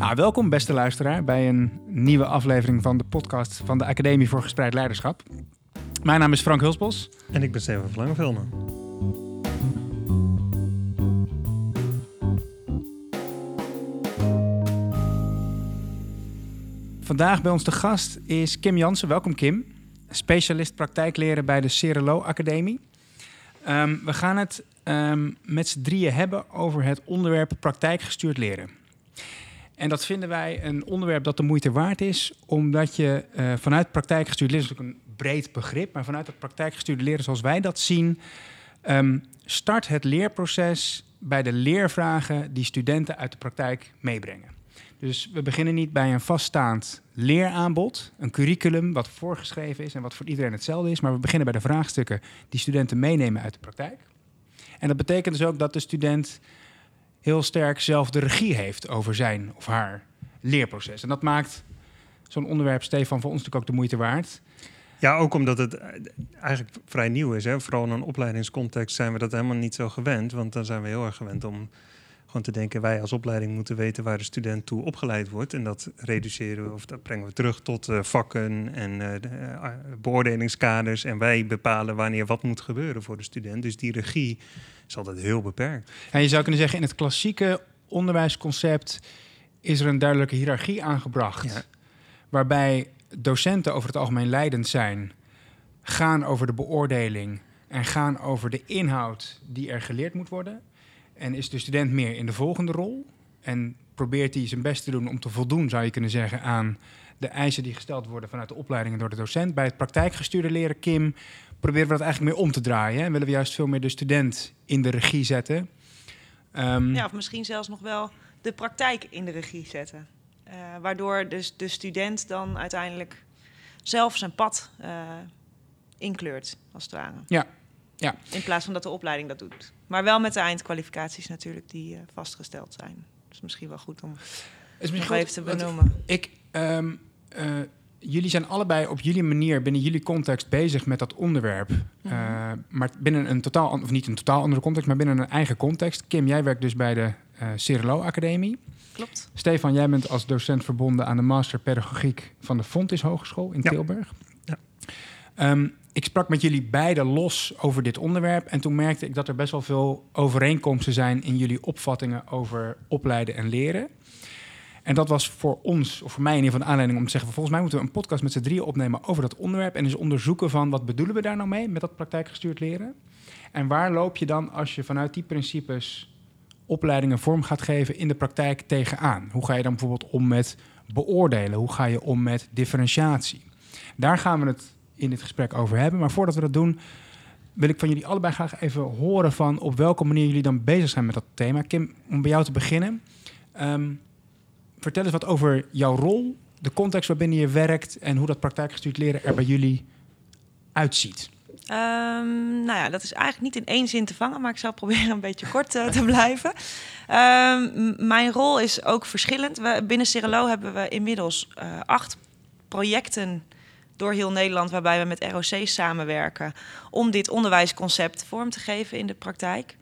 Nou, welkom beste luisteraar bij een nieuwe aflevering van de podcast van de Academie voor Gespreid Leiderschap. Mijn naam is Frank Hulsbos. En ik ben Steven van Langevelden. Vandaag bij ons de gast is Kim Jansen. Welkom Kim. Specialist praktijkleren bij de Cerelo Academie. Ehm, we gaan het um, met z'n drieën hebben over het onderwerp praktijkgestuurd leren. En dat vinden wij een onderwerp dat de moeite waard is, omdat je uh, vanuit praktijkgestuurd leren, is natuurlijk een breed begrip, maar vanuit het praktijkgestuurde leren zoals wij dat zien, um, start het leerproces bij de leervragen die studenten uit de praktijk meebrengen. Dus we beginnen niet bij een vaststaand leeraanbod, een curriculum wat voorgeschreven is en wat voor iedereen hetzelfde is, maar we beginnen bij de vraagstukken die studenten meenemen uit de praktijk. En dat betekent dus ook dat de student heel sterk zelf de regie heeft over zijn of haar leerproces. En dat maakt zo'n onderwerp, Stefan, voor ons natuurlijk ook de moeite waard. Ja, ook omdat het eigenlijk vrij nieuw is. Hè? Vooral in een opleidingscontext zijn we dat helemaal niet zo gewend. Want dan zijn we heel erg gewend om gewoon te denken... wij als opleiding moeten weten waar de student toe opgeleid wordt. En dat reduceren we of dat brengen we terug tot uh, vakken en uh, de, uh, beoordelingskaders. En wij bepalen wanneer wat moet gebeuren voor de student. Dus die regie is altijd heel beperkt. En je zou kunnen zeggen, in het klassieke onderwijsconcept... is er een duidelijke hiërarchie aangebracht... Ja. waarbij docenten over het algemeen leidend zijn... gaan over de beoordeling en gaan over de inhoud die er geleerd moet worden... En is de student meer in de volgende rol? En probeert hij zijn best te doen om te voldoen, zou je kunnen zeggen, aan de eisen die gesteld worden vanuit de opleiding en door de docent. Bij het praktijkgestuurde leren, Kim, proberen we dat eigenlijk meer om te draaien. En willen we juist veel meer de student in de regie zetten. Um, ja, of misschien zelfs nog wel de praktijk in de regie zetten. Uh, waardoor dus de student dan uiteindelijk zelf zijn pad uh, inkleurt, als het ware. Ja, ja. In plaats van dat de opleiding dat doet. Maar wel met de eindkwalificaties natuurlijk die uh, vastgesteld zijn. Dus misschien wel goed om is nog even te benoemen. Ik, um, uh, jullie zijn allebei op jullie manier binnen jullie context bezig met dat onderwerp. Mm -hmm. uh, maar binnen een totaal, of niet een totaal andere context, maar binnen een eigen context. Kim, jij werkt dus bij de uh, Academie. Klopt. Stefan, jij bent als docent verbonden aan de Master Pedagogiek van de Fontis Hogeschool in ja. Tilburg. Ja. Um, ik sprak met jullie beiden los over dit onderwerp. En toen merkte ik dat er best wel veel overeenkomsten zijn in jullie opvattingen over opleiden en leren. En dat was voor ons, of voor mij in ieder geval een aanleiding om te zeggen... volgens mij moeten we een podcast met z'n drieën opnemen over dat onderwerp... en dus onderzoeken van wat bedoelen we daar nou mee met dat praktijkgestuurd leren. En waar loop je dan als je vanuit die principes opleidingen vorm gaat geven in de praktijk tegenaan? Hoe ga je dan bijvoorbeeld om met beoordelen? Hoe ga je om met differentiatie? Daar gaan we het in dit gesprek over hebben. Maar voordat we dat doen, wil ik van jullie allebei graag even horen van op welke manier jullie dan bezig zijn met dat thema. Kim, om bij jou te beginnen. Um, vertel eens wat over jouw rol, de context waarbinnen je werkt en hoe dat praktijkgestuurd leren er bij jullie uitziet. Um, nou ja, dat is eigenlijk niet in één zin te vangen, maar ik zal proberen een beetje kort uh, te blijven. Um, mijn rol is ook verschillend. Binnen Cerelo hebben we inmiddels uh, acht projecten door heel Nederland, waarbij we met ROC samenwerken om dit onderwijsconcept vorm te geven in de praktijk.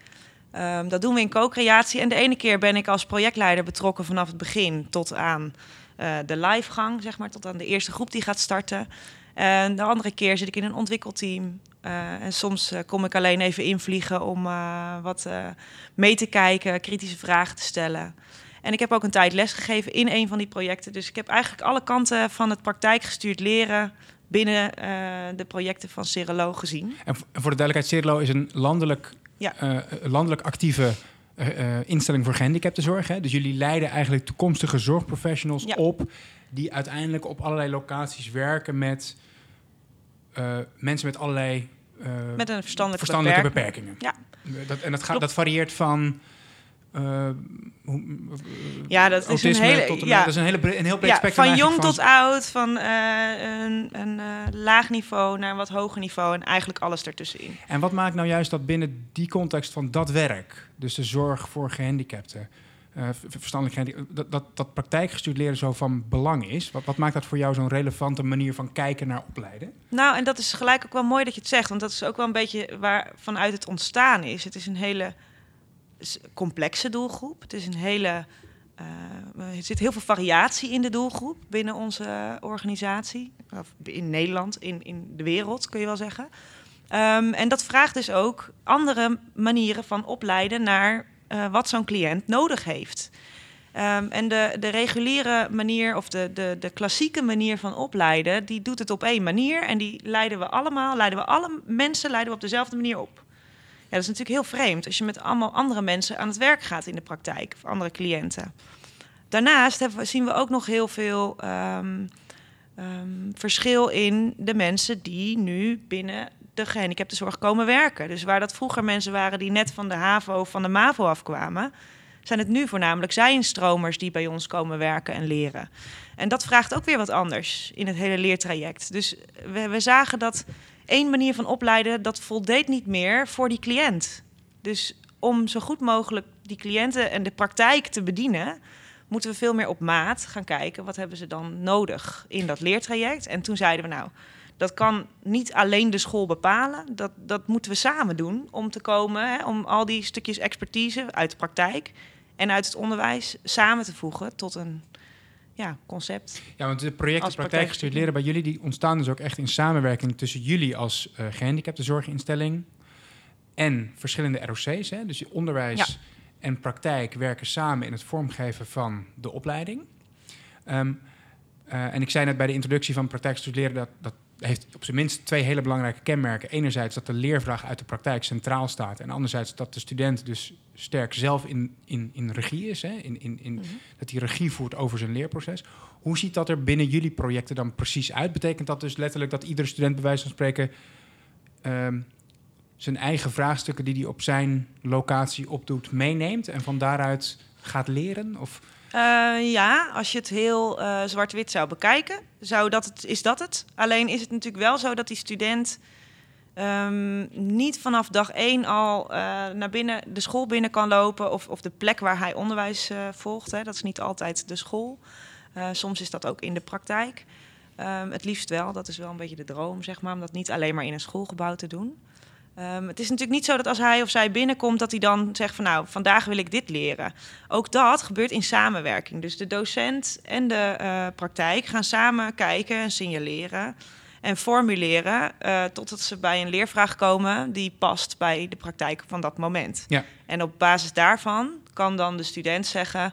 Um, dat doen we in co-creatie. En de ene keer ben ik als projectleider betrokken vanaf het begin tot aan uh, de livegang, zeg maar, tot aan de eerste groep die gaat starten. En de andere keer zit ik in een ontwikkelteam. Uh, en soms uh, kom ik alleen even invliegen om wat mee te kijken, kritische vragen te stellen. En ik heb ook een tijd lesgegeven in een van die projecten. Dus ik heb eigenlijk alle kanten van het praktijkgestuurd leren binnen de projecten van Cerelo gezien. En voor de duidelijkheid, Cerelo is een landelijk, ja. uh, landelijk actieve uh, instelling voor gehandicaptenzorg. Hè? Dus jullie leiden eigenlijk toekomstige zorgprofessionals ja. op... die uiteindelijk op allerlei locaties werken met mensen met allerlei... met een verstandelijke, verstandelijke beperkingen. beperkingen. Ja. Dat, en dat, gaat, dat varieert van... Uh, hoe, ja, dat is een hele, tot een, ja. dat is een, hele, een heel breed ja, spectrum. Van jong van... tot oud, van uh, een, een uh, laag niveau naar een wat hoger niveau en eigenlijk alles ertussenin. En wat maakt nou juist dat binnen die context van dat werk, dus de zorg voor gehandicapten, verstandelijk gehandicapten, dat, dat, dat praktijkgestuurd leren zo van belang is? Wat, wat maakt dat voor jou zo'n relevante manier van kijken naar opleiden? Nou, en dat is gelijk ook wel mooi dat je het zegt, want dat is ook wel een beetje waar vanuit het ontstaan is. Het is een hele complexe doelgroep. Het is een hele er zit heel veel variatie in de doelgroep binnen onze organisatie. Of in Nederland, in, in de wereld kun je wel zeggen. Ehm, en dat vraagt dus ook andere manieren van opleiden naar wat zo'n cliënt nodig heeft. Ehm, en de, de reguliere manier of de, de, de klassieke manier van opleiden, die doet het op één manier. En die leiden we allemaal, leiden we alle mensen leiden we op dezelfde manier op. Ja, dat is natuurlijk heel vreemd als je met allemaal andere mensen aan het werk gaat in de praktijk, of andere cliënten. Daarnaast zien we ook nog heel veel um, um, verschil in de mensen die nu binnen de gehandicaptenzorg komen werken. Dus waar dat vroeger mensen waren die net van de HAVO of van de MAVO afkwamen, zijn het nu voornamelijk zijnstromers die bij ons komen werken en leren. En dat vraagt ook weer wat anders in het hele leertraject. Dus we, we zagen dat één manier van opleiden, dat voldeed niet meer voor die cliënt. Dus om zo goed mogelijk die cliënten en de praktijk te bedienen, moeten we veel meer op maat gaan kijken. Wat hebben ze dan nodig in dat leertraject? En toen zeiden we nou, dat kan niet alleen de school bepalen. Dat, dat moeten we samen doen om te komen, hè, om al die stukjes expertise uit de praktijk en uit het onderwijs samen te voegen tot een ja, concept. Ja, want de projecten praktijkgestuurd leren bij jullie die ontstaan dus ook echt in samenwerking tussen jullie als uh, gehandicapte zorginstelling en verschillende ROC's. Hè? Dus onderwijs en praktijk werken samen in het vormgeven van de opleiding. Um, uh, en ik zei net bij de introductie van praktijkgestuurd leren dat, dat heeft op zijn minst twee hele belangrijke kenmerken. Enerzijds dat de leervraag uit de praktijk centraal staat. En anderzijds dat de student dus sterk zelf in, in, in regie is. Hè? In, in, in, mhm. Dat hij regie voert over zijn leerproces. Hoe ziet dat er binnen jullie projecten dan precies uit? Betekent dat dus letterlijk dat iedere student bij wijze van spreken... Um, zijn eigen vraagstukken die hij op zijn locatie opdoet meeneemt... en van daaruit gaat leren? Of... Uh, ja, als je het heel uh, zwart-wit zou bekijken, zou dat het, is dat het. Alleen is het natuurlijk wel zo dat die student um, niet vanaf dag één al uh, naar binnen de school binnen kan lopen of, of de plek waar hij onderwijs volgt. Hè. Dat is niet altijd de school. soms is dat ook in de praktijk. Um, het liefst wel, dat is wel een beetje de droom, zeg maar, om dat niet alleen maar in een schoolgebouw te doen. Um, het is natuurlijk niet zo dat als hij of zij binnenkomt, dat hij dan zegt van nou, vandaag wil ik dit leren. Ook dat gebeurt in samenwerking. Dus de docent en de uh, praktijk gaan samen kijken en signaleren en formuleren uh, totdat ze bij een leervraag komen die past bij de praktijk van dat moment. Ja. En op basis daarvan kan dan de student zeggen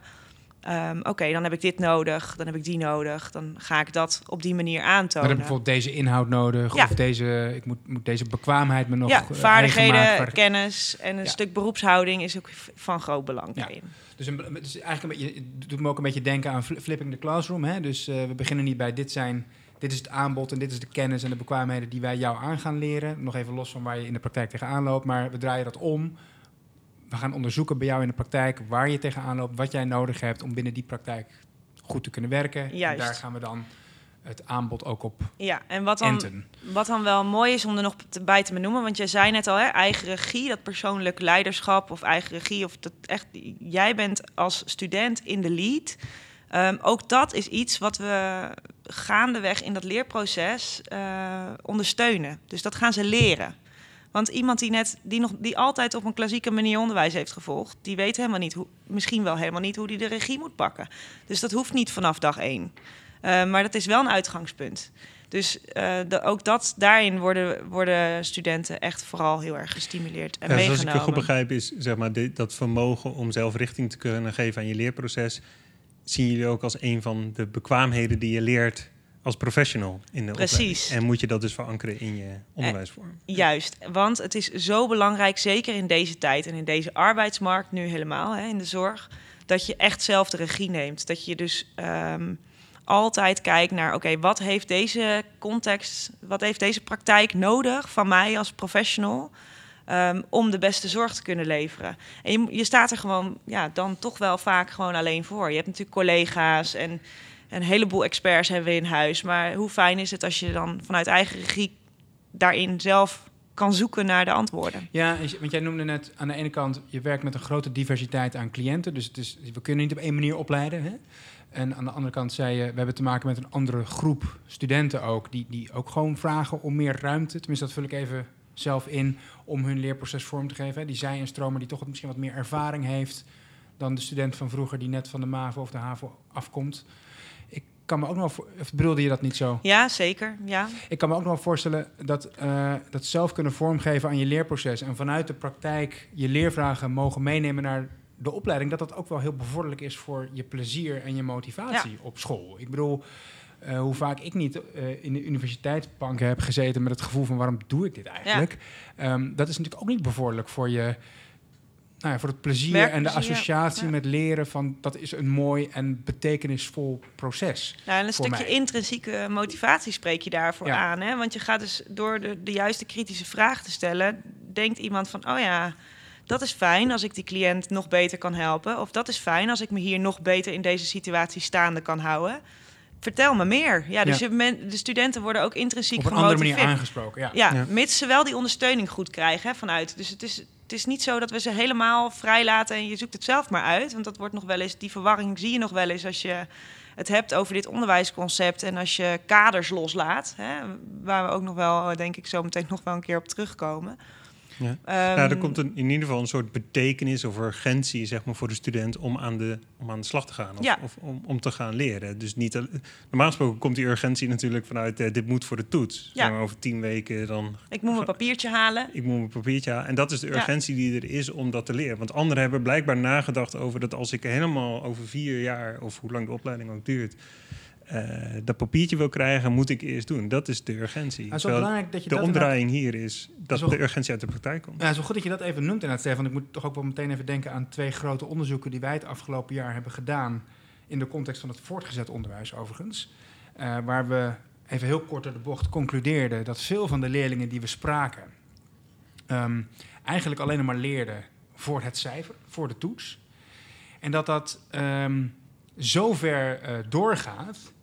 Um, Oké, dan heb ik dit nodig, dan heb ik die nodig. Dan ga ik dat op die manier aantonen. Dan heb ik bijvoorbeeld deze inhoud nodig. Ja. Of deze, ik moet, moet deze bekwaamheid me nog. Ja, eh, vaardigheden, kennis en een stuk beroepshouding is ook van groot belang daarin. Dus, een, dus eigenlijk een beetje, het doet me ook een beetje denken aan flipping the classroom. Hè? Dus uh, we beginnen niet bij dit zijn. Dit is het aanbod en dit is de kennis en de bekwaamheden die wij jou aan gaan leren. Nog even los van waar je in de praktijk tegenaan loopt. Maar we draaien dat om we gaan onderzoeken bij jou in de praktijk waar je tegenaan loopt, wat jij nodig hebt om binnen die praktijk goed te kunnen werken. Juist. En daar gaan we dan het aanbod ook op Ja, en wat dan, wat dan wel mooi is om er nog bij te benoemen, want jij zei net al, hè, eigen regie, dat persoonlijk leiderschap of eigen regie, of dat echt, jij bent als student in de lead. Um, ook dat is iets wat we gaandeweg in dat leerproces uh, ondersteunen. Dus dat gaan ze leren. Want iemand die net, die nog, die altijd op een klassieke manier onderwijs heeft gevolgd, die weet helemaal niet hoe, misschien wel helemaal niet hoe die de regie moet pakken. Dus dat hoeft niet vanaf dag één. Uh, maar dat is wel een uitgangspunt. Dus uh, de, ook dat, daarin worden, worden studenten echt vooral heel erg gestimuleerd en ja, meegenomen. Zoals ik goed begrijp is zeg maar, dit, dat vermogen om zelf richting te kunnen geven aan je leerproces... zien jullie ook als een van de bekwaamheden die je leert als professional in de Precies. En moet je dat dus verankeren in je onderwijsvorm. juist, want het is zo belangrijk, zeker in deze tijd en in deze arbeidsmarkt nu helemaal, hè, in de zorg, dat je echt zelf de regie neemt. Dat je dus um, altijd kijkt naar, oké, wat heeft deze context, wat heeft deze praktijk nodig van mij als professional? Um, om de beste zorg te kunnen leveren. En je, je staat er gewoon, ja, dan toch wel vaak gewoon alleen voor. Je hebt natuurlijk collega's en een heleboel experts hebben we in huis. Maar hoe fijn is het als je dan vanuit eigen regie daarin zelf kan zoeken naar de antwoorden. Ja, want jij noemde net aan de ene kant, je werkt met een grote diversiteit aan cliënten. Dus het is, we kunnen niet op één manier opleiden. Hè? En aan de andere kant zei je, we hebben te maken met een andere groep studenten ook, die, die ook gewoon vragen om meer ruimte. Tenminste, dat vul ik even zelf in om hun leerproces vorm te geven. Hè? Die zij een stromer die toch misschien wat meer ervaring heeft dan de student van vroeger die net van de MAVO of de HAVO afkomt. Ik kan me ook nog, bedoelde je dat niet zo? Ja, zeker. Ja. Ik kan me ook nog wel voorstellen dat, eh, dat zelf kunnen vormgeven aan je leerproces en vanuit de praktijk je leervragen mogen meenemen naar de opleiding, dat dat ook wel heel bevorderlijk is voor je plezier en je motivatie op school. Ik bedoel, eh, hoe vaak ik niet eh, in de universiteitsbanken heb gezeten met het gevoel van waarom doe ik dit eigenlijk? Ehm, dat is natuurlijk ook niet bevorderlijk voor je. Nou ja, voor het plezier en de associatie ja. met leren van dat is een mooi en betekenisvol proces. Nou, en een stukje mij. intrinsieke motivatie spreek je daarvoor Ja. aan. Hè? Want je gaat dus door de, de juiste kritische vraag te stellen, denkt iemand van, oh ja, dat is fijn als ik die cliënt nog beter kan helpen. Of dat is fijn als ik me hier nog beter in deze situatie staande kan houden. Vertel me meer. Ja, dus Ja. je men- de studenten worden ook intrinsiek Op een andere manier gemotiveerd. aangesproken. Ja. Ja, Ja. mits ze wel die ondersteuning goed krijgen hè, vanuit. Dus het is, het is niet zo dat we ze helemaal vrij laten en je zoekt het zelf maar uit. Want dat wordt nog wel eens, die verwarring zie je nog wel eens als je het hebt over dit onderwijsconcept en als je kaders loslaat. Hè, waar we ook nog wel, denk ik, zo meteen nog wel een keer op terugkomen. Ja. Ja, er komt een, in ieder geval een soort betekenis of urgentie zeg maar, voor de student om aan de, om aan de slag te gaan. Of, Ja. of om, om te gaan leren. Dus niet, al- normaal gesproken komt die urgentie natuurlijk vanuit eh, dit moet voor de toets. Ja. Zeg maar, over tien weken dan ik moet mijn papiertje halen. ik moet mijn papiertje halen. En dat is de urgentie die er is om dat te leren. Want anderen hebben blijkbaar nagedacht over dat als ik helemaal over vier jaar, of hoe lang de opleiding ook duurt, eh, dat papiertje wil krijgen, moet ik eerst doen. Dat is de urgentie. Is belangrijk dat je de dat omdraaiing hier is dat de urgentie uit de praktijk komt. Ja, wel goed dat je dat even noemt inderdaad, Stefan. Ik moet toch ook wel meteen even denken aan twee grote onderzoeken die wij het afgelopen jaar hebben gedaan. In de context van het voortgezet onderwijs overigens. Eh, waar we even heel kort door de bocht concludeerden dat veel van de leerlingen die we spraken... ehm, eigenlijk alleen nog maar leerden voor het cijfer, voor de toets. En dat dat ehm zo ver eh, doorgaat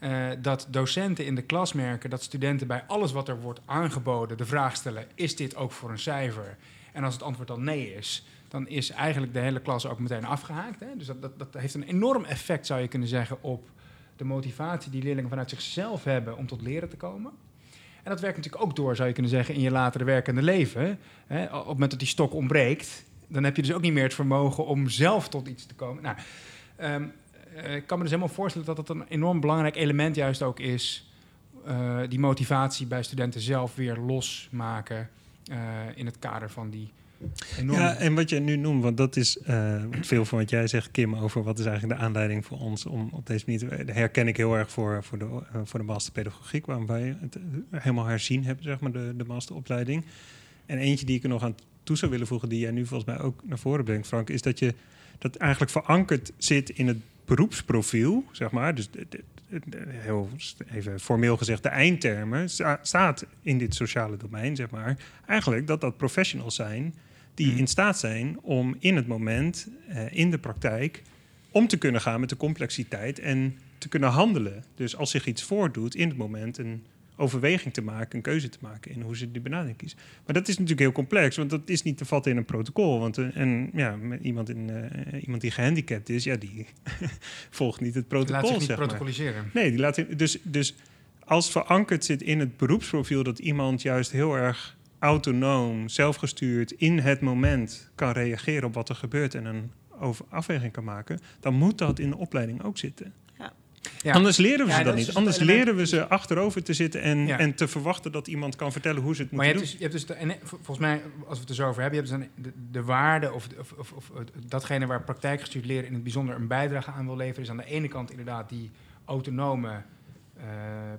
eh, dat docenten in de klas merken dat studenten bij alles wat er wordt aangeboden de vraag stellen: is dit ook voor een cijfer? En als het antwoord dan nee is, dan is eigenlijk de hele klas ook meteen afgehaakt. Hè? Dus dat, dat, dat heeft een enorm effect, zou je kunnen zeggen, op de motivatie die leerlingen vanuit zichzelf hebben om tot leren te komen. En dat werkt natuurlijk ook door, zou je kunnen zeggen, in je latere werkende leven. Hè? Op het moment dat die stok ontbreekt, dan heb je dus ook niet meer het vermogen om zelf tot iets te komen. Nou, ehm, eh, ik kan me dus helemaal voorstellen dat dat een enorm belangrijk element juist ook is. eh, die motivatie bij studenten zelf weer losmaken eh, in het kader van die. Ja, en wat je nu noemt, want dat is eh, veel van wat jij zegt, Kim, over wat is eigenlijk de aanleiding voor ons om op deze manier te herken ik heel erg voor, voor, de, eh, voor de masterpedagogiek, waarom wij het eh, helemaal herzien hebben, zeg maar, de, de masteropleiding. En eentje die ik er nog aan toe zou willen voegen, die jij nu volgens mij ook naar voren brengt, Frank, is dat je dat eigenlijk verankerd zit in het beroepsprofiel, zeg maar. Dus de- de- de- heel even formeel gezegd, de eindtermen sta- staat in dit sociale domein, zeg maar. Eigenlijk dat dat professionals zijn die Mhm. in staat zijn om in het moment, eh, in de praktijk, om te kunnen gaan met de complexiteit en te kunnen handelen. Dus als zich iets voordoet in het moment, een overweging te maken, een keuze te maken in hoe ze die benadering kiezen. Maar dat is natuurlijk heel complex, want dat is niet te vatten in een protocol. Want een, en, ja, met iemand, in, eh, iemand die gehandicapt is, ja, die volgt niet het laat protocol. zich niet maar. protocoliseren. Nee, die laat in- dus, dus als verankerd zit in het beroepsprofiel dat iemand juist heel erg autonoom, zelfgestuurd in het moment kan reageren op wat er gebeurt en een over afweging kan maken, dan moet dat in de opleiding ook zitten. Ja. Anders leren we Ja, ze dat niet. Anders leren we ze achterover te zitten en, Ja. en te verwachten dat iemand kan vertellen hoe ze het Maar je moeten hebt, doen. dus, je hebt dus de, en vol- volgens mij, als we het er zo over hebben, je hebt dus de, de waarde of, of, of, datgene waar praktijkgestuurd leren in het bijzonder een bijdrage aan wil leveren, is aan de ene kant inderdaad die autonome eh,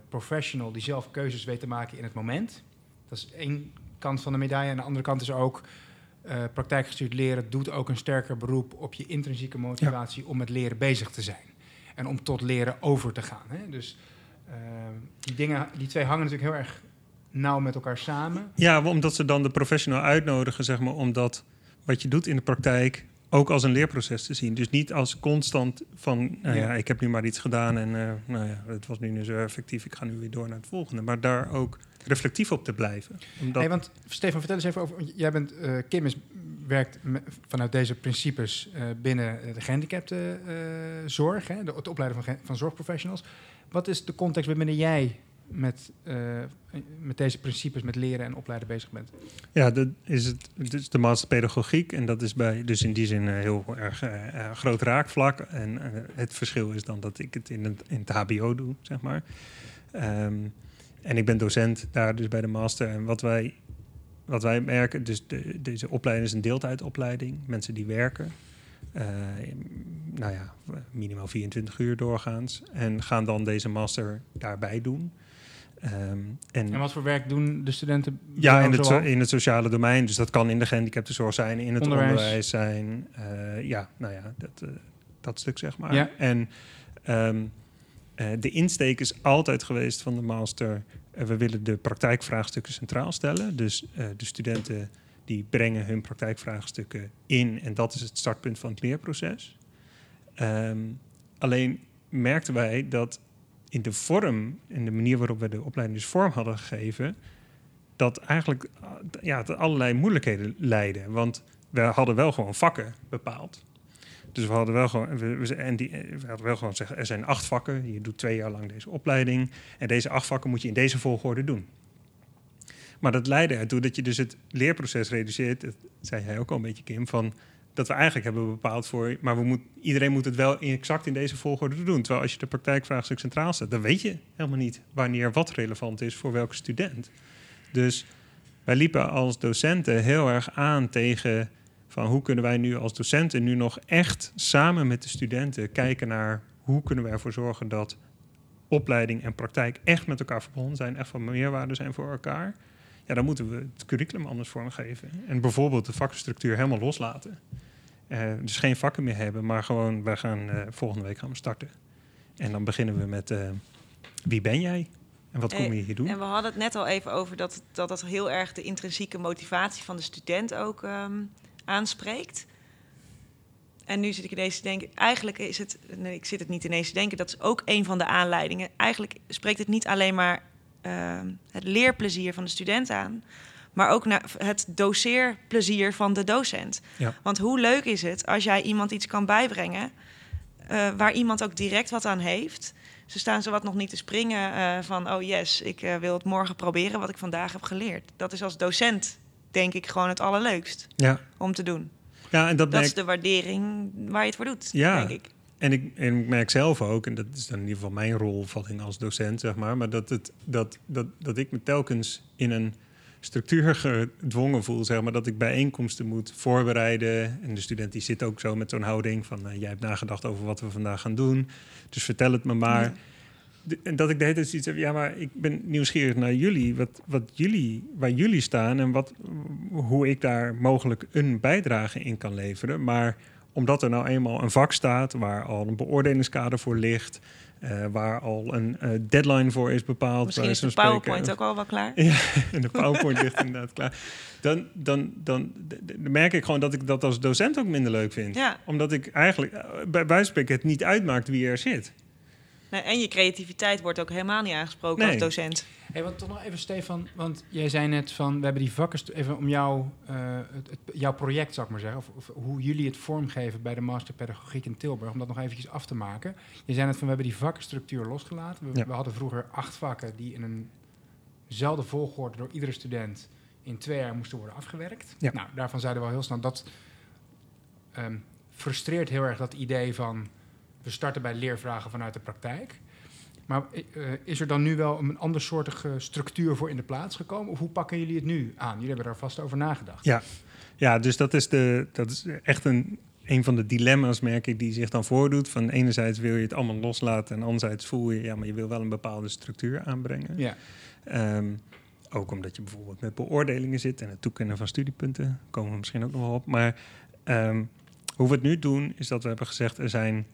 professional die zelf keuzes weet te maken in het moment. Dat is één kant van de medaille. En de andere kant is ook eh, praktijkgestuurd leren doet ook een sterker beroep op je intrinsieke motivatie om met leren bezig te zijn. En om tot leren over te gaan. Hè? Dus eh, die, dingen, die twee hangen natuurlijk heel erg nauw met elkaar samen. Ja, omdat ze dan de professional uitnodigen, zeg maar, om dat wat je doet in de praktijk ook als een leerproces te zien. Dus niet als constant van, nou ja, Ja. ik heb nu maar iets gedaan en eh, nou ja, het was nu niet zo effectief, ik ga nu weer door naar het volgende. Maar daar ook reflectief op te blijven. Omdat, Nee, want Stefan, vertel eens even over. Jij bent, eh, Kim is, werkt vanuit deze principes eh, binnen de gehandicaptenzorg, hè, de, het opleiden van, van zorgprofessionals. Wat is de context waarbinnen jij met, uh, met deze principes, met leren en opleiden bezig bent? Ja, dat is het. Dus de master pedagogiek. En dat is bij, dus in die zin een heel erg groot raakvlak. En het verschil is dan dat ik het in het, in het HBO doe, zeg maar. Um, en ik ben docent daar dus bij de master. En wat wij, wat wij merken, dus de, deze opleiding is een deeltijdopleiding. Mensen die werken. Uh, nou ja, minimaal 24 uur doorgaans. En gaan dan deze master daarbij doen. Um, en, en, wat voor werk doen de studenten? Ja, in het, in het sociale domein. Dus dat kan in de gehandicaptenzorg zijn, in het onderwijs, onderwijs zijn. Uh, ja, nou ja, dat, uh, dat stuk zeg maar. Ja. En um, de insteek is altijd geweest van de master. We willen de praktijkvraagstukken centraal stellen. Dus de studenten die brengen hun praktijkvraagstukken in. En dat is het startpunt van het leerproces. Um, alleen merkten wij dat in de vorm, in de manier waarop we de opleiding dus vorm hadden gegeven, dat eigenlijk ja, dat allerlei moeilijkheden leidde. Want we hadden wel gewoon vakken bepaald. Dus we hadden wel gewoon, we, en die, we hadden wel gewoon zeggen, er zijn acht vakken. Je doet twee jaar lang deze opleiding. En deze acht vakken moet je in deze volgorde doen. Maar dat leidde ertoe dat je dus het leerproces reduceert. Dat zei jij ook al een beetje, Kim, van dat we eigenlijk hebben bepaald voor, maar we moet, iedereen moet het wel exact in deze volgorde doen. Terwijl als je de praktijkvraagstuk centraal zet, dan weet je helemaal niet wanneer wat relevant is voor welke student. Dus wij liepen als docenten heel erg aan tegen van hoe kunnen wij nu als docenten nu nog echt samen met de studenten kijken naar hoe kunnen we ervoor zorgen dat opleiding en praktijk echt met elkaar verbonden zijn, echt van meerwaarde zijn voor elkaar ja, dan moeten we het curriculum anders vormgeven. En bijvoorbeeld de vakkenstructuur helemaal loslaten. Uh, dus geen vakken meer hebben, maar gewoon, wij gaan uh, volgende week gaan we starten. En dan beginnen we met uh, wie ben jij? En wat kom je hier doen? En we hadden het net al even over dat dat, dat heel erg de intrinsieke motivatie van de student ook um, aanspreekt. En nu zit ik ineens te denken, eigenlijk is het, nee, ik zit het niet ineens te denken, dat is ook een van de aanleidingen. Eigenlijk spreekt het niet alleen maar uh, het leerplezier van de student aan. Maar ook naar het doseerplezier van de docent. Ja. Want hoe leuk is het als jij iemand iets kan bijbrengen. Uh, waar iemand ook direct wat aan heeft. Ze staan zo wat nog niet te springen uh, van, oh yes, ik uh, wil het morgen proberen wat ik vandaag heb geleerd. Dat is als docent, denk ik, gewoon het allerleukst ja. om te doen. Ja, en dat, dat is de waardering waar je het voor doet, ja. denk ik. En ik, en ik merk zelf ook, en dat is dan in ieder geval mijn rolvatting als docent, zeg maar, maar dat, het, dat, dat, dat ik me telkens in een structuur gedwongen voel, zeg maar, dat ik bijeenkomsten moet voorbereiden. En de student die zit ook zo met zo'n houding van, uh, jij hebt nagedacht over wat we vandaag gaan doen, dus vertel het me maar. En dat ik de hele tijd zoiets heb, ja, maar ik ben nieuwsgierig naar jullie, wat, wat jullie, waar jullie staan en wat, hoe ik daar mogelijk een bijdrage in kan leveren. Maar omdat er nou eenmaal een vak staat waar al een beoordelingskader voor ligt. Uh, waar al een uh, deadline voor is bepaald. Misschien is de PowerPoint ook al wel klaar. ja, de PowerPoint ligt inderdaad klaar. Dan, dan, dan, dan, merk ik gewoon dat ik dat als docent ook minder leuk vind. Ja. Omdat ik eigenlijk uh, bij wijze het niet uitmaakt wie er zit. Nee, en je creativiteit wordt ook helemaal niet aangesproken als docent. Hey, want toch nog even, Stefan, want jij zei net van we hebben die vakken, even om jou, uh, het, het, jouw project, zou ik maar zeggen, of, of, hoe jullie het vormgeven bij de Master Pedagogiek in Tilburg, om dat nog eventjes af te maken. Je zei net van we hebben die vakkenstructuur losgelaten. We, we hadden vroeger acht vakken die in eenzelfde volgorde door iedere student in twee jaar moesten worden afgewerkt. Ja. Nou, daarvan zeiden we al heel snel dat um, frustreert heel erg dat idee van we starten bij leervragen vanuit de praktijk. Maar uh, is er dan nu wel een andersoortige structuur voor in de plaats gekomen? Of hoe pakken jullie het nu aan? Jullie hebben daar vast over nagedacht. Ja, ja dus dat is, de, dat is echt een, een van de dilemma's, merk ik, die zich dan voordoet. Van enerzijds wil je het allemaal loslaten en anderzijds voel je, ja, maar je wil wel een bepaalde structuur aanbrengen. Ja. Um, ook omdat je bijvoorbeeld met beoordelingen zit en het toekennen van studiepunten, komen we misschien ook nog wel op. Maar um, hoe we het nu doen, is dat we hebben gezegd, er zijn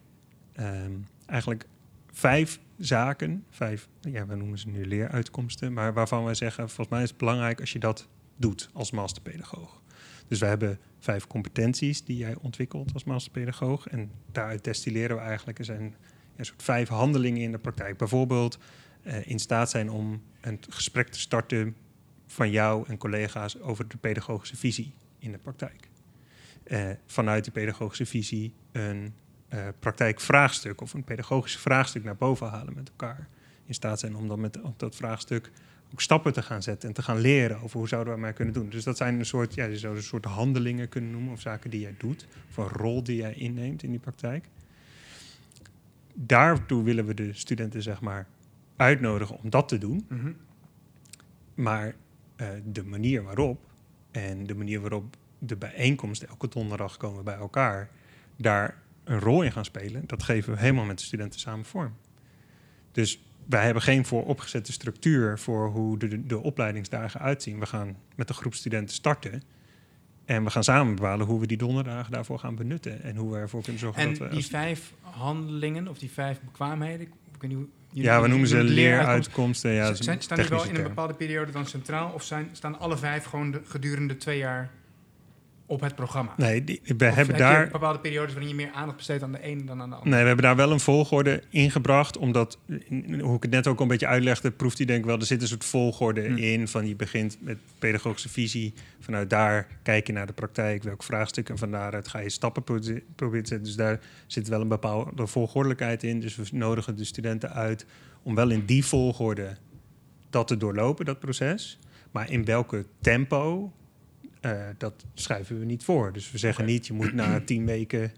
um, eigenlijk vijf zaken, vijf, ja, we noemen ze nu leeruitkomsten, maar waarvan wij zeggen, volgens mij is het belangrijk als je dat doet als masterpedagoog. Dus we hebben vijf competenties die jij ontwikkelt als masterpedagoog. En daaruit destilleren we eigenlijk, er een soort vijf handelingen in de praktijk. Bijvoorbeeld uh, in staat zijn om een gesprek te starten van jou en collega's over de pedagogische visie in de praktijk. Uh, vanuit die pedagogische visie een praktijkvraagstuk of een pedagogisch vraagstuk naar boven halen met elkaar in staat zijn om dan met op dat vraagstuk ook stappen te gaan zetten en te gaan leren over hoe zouden we maar kunnen doen. Dus dat zijn een soort, ja, je zou een soort handelingen kunnen noemen of zaken die jij doet, of een rol die jij inneemt in die praktijk. Daartoe willen we de studenten zeg maar uitnodigen om dat te doen. Mhm. Maar eh, de manier waarop en de manier waarop de bijeenkomst elke donderdag komen bij elkaar, daar een rol in gaan spelen, dat geven we helemaal met de studenten samen vorm. Dus wij hebben geen vooropgezette structuur voor hoe de, de opleidingsdagen uitzien. We gaan met een groep studenten starten. En we gaan samen bepalen hoe we die donderdagen daarvoor gaan benutten. En hoe we ervoor kunnen zorgen En dat we. die vijf handelingen of die vijf bekwaamheden, ik niet ja, we noemen ze leeruitkomsten. Ja, zijn, staan die wel in een bepaalde periode dan centraal of zijn, staan alle vijf gewoon de, gedurende twee jaar op het programma? Nee, die, we Of hebben heb daar. bepaalde periodes waarin je meer aandacht besteedt aan de ene dan aan de andere? Nee, we hebben daar wel een volgorde ingebracht. Omdat, hoe ik het net ook al een beetje uitlegde, proeft hij denk ik wel, er zit een soort volgorde Hm. in. Van je begint met pedagogische visie. Vanuit daar kijk je naar de praktijk, welk vraagstuk. En van daaruit ga je stappen pro- proberen te zetten. Dus daar zit wel een bepaalde volgordelijkheid in. Dus we nodigen de studenten uit om wel in die volgorde dat te doorlopen, dat proces. Maar in welke tempo, eh, dat schrijven we niet voor. Dus we zeggen niet, je moet na tien weken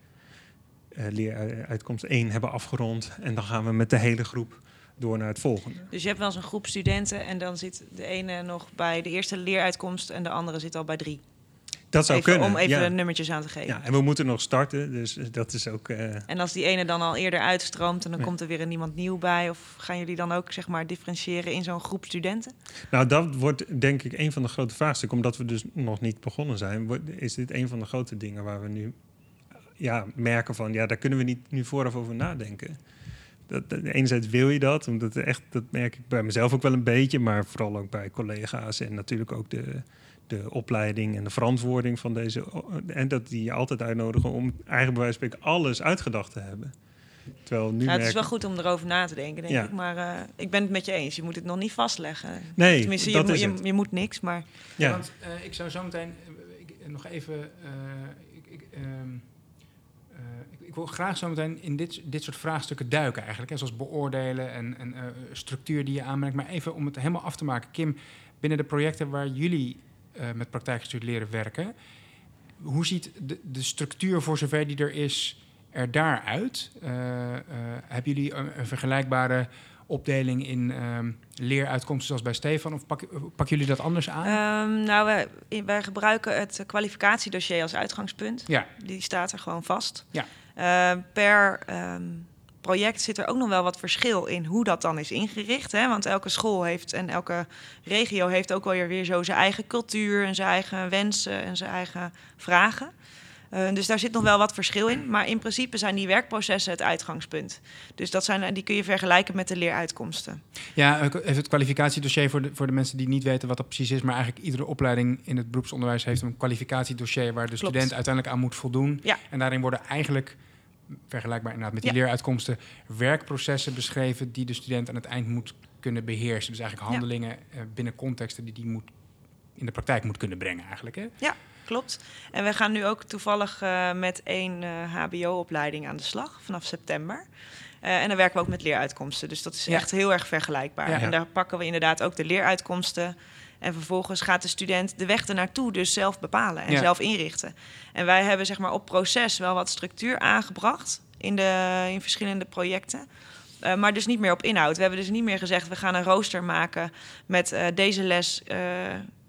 eh leeruitkomst 1 hebben afgerond. En dan gaan we met de hele groep door naar het volgende. Dus je hebt wel eens een groep studenten en dan zit de ene nog bij de eerste leeruitkomst en de andere zit al bij drie. Dat zou Even, kunnen. om even ja. nummertjes aan te geven. ja, en we moeten nog starten, dus dat is ook... eh, En als die ene dan al eerder uitstroomt en dan komt er weer een iemand nieuw bij, of gaan jullie dan ook zeg maar differentiëren in zo'n groep studenten? Nou, dat wordt denk ik een van de grote vraagstukken. Omdat we dus nog niet begonnen zijn, is dit een van de grote dingen waar we nu ja, merken van... ja, daar kunnen we niet nu vooraf over nadenken. Dat, dat- enerzijds wil je dat, omdat echt, dat merk ik bij mezelf ook wel een beetje... maar vooral ook bij collega's en natuurlijk ook de, de opleiding en de verantwoording van deze... en dat die je altijd uitnodigen om eigenlijk bij wijze van spreken alles uitgedacht te hebben. Terwijl nu Ja, het is wel goed om erover na te denken, denk Ja. ik. Maar eh, ik ben het met je eens. Je moet het nog niet vastleggen. Nee, Tenminste, je, dat moet- is je, het. je moet niks, maar Ja. Want eh, ik zou zo meteen eh, ik, nog even. eh, ik, ik, ehm, eh, ik, ik wil graag zo meteen in dit, dit soort vraagstukken duiken, eigenlijk. Hè, zoals beoordelen en, en eh, structuur die je aanmerkt. Maar even om het helemaal af te maken. Kim, binnen de projecten waar jullie eh, met praktijkgestuurd leren werken, hoe ziet de, de structuur voor zover die er is er daaruit? Eh eh hebben jullie een, een vergelijkbare opdeling in ehm, leeruitkomsten zoals bij Stefan? Of pak, pakken jullie dat anders aan? Ehm, nou, wij, gebruiken het kwalificatiedossier als uitgangspunt. ja, Die staat er gewoon vast. Ja. Per ehm, project zit er ook nog wel wat verschil in hoe dat dan is ingericht. Hè? Want elke school heeft en elke regio heeft ook wel weer, zo zijn eigen cultuur en zijn eigen wensen en zijn eigen vragen. Eh, dus daar zit nog wel wat verschil in. Maar in principe zijn die werkprocessen het uitgangspunt. Dus dat zijn, die kun je vergelijken met de leeruitkomsten. ja even het kwalificatiedossier voor de, voor de mensen die niet weten wat dat precies is. Maar eigenlijk iedere opleiding in het beroepsonderwijs heeft een kwalificatiedossier waar de Klopt. student uiteindelijk aan moet voldoen. Ja. En daarin worden eigenlijk, vergelijkbaar inderdaad met die Ja. leeruitkomsten, werkprocessen beschreven die de student aan het eind moet kunnen beheersen. Dus eigenlijk Ja. handelingen eh, binnen contexten die die moet, in de praktijk moet kunnen brengen eigenlijk. Hè? Klopt. En we gaan nu ook toevallig eh, met één eh, HBO-opleiding aan de slag vanaf september. Eh, en dan werken we ook met leeruitkomsten. Dus dat is Ja. echt heel erg vergelijkbaar. Ja. En daar pakken we inderdaad ook de leeruitkomsten. En vervolgens gaat de student de weg ernaartoe dus zelf bepalen en Ja. zelf inrichten. En wij hebben zeg maar op proces wel wat structuur aangebracht in, de, in verschillende projecten. Eh, maar dus niet meer op inhoud. We hebben dus niet meer gezegd, we gaan een rooster maken met eh, deze les, eh,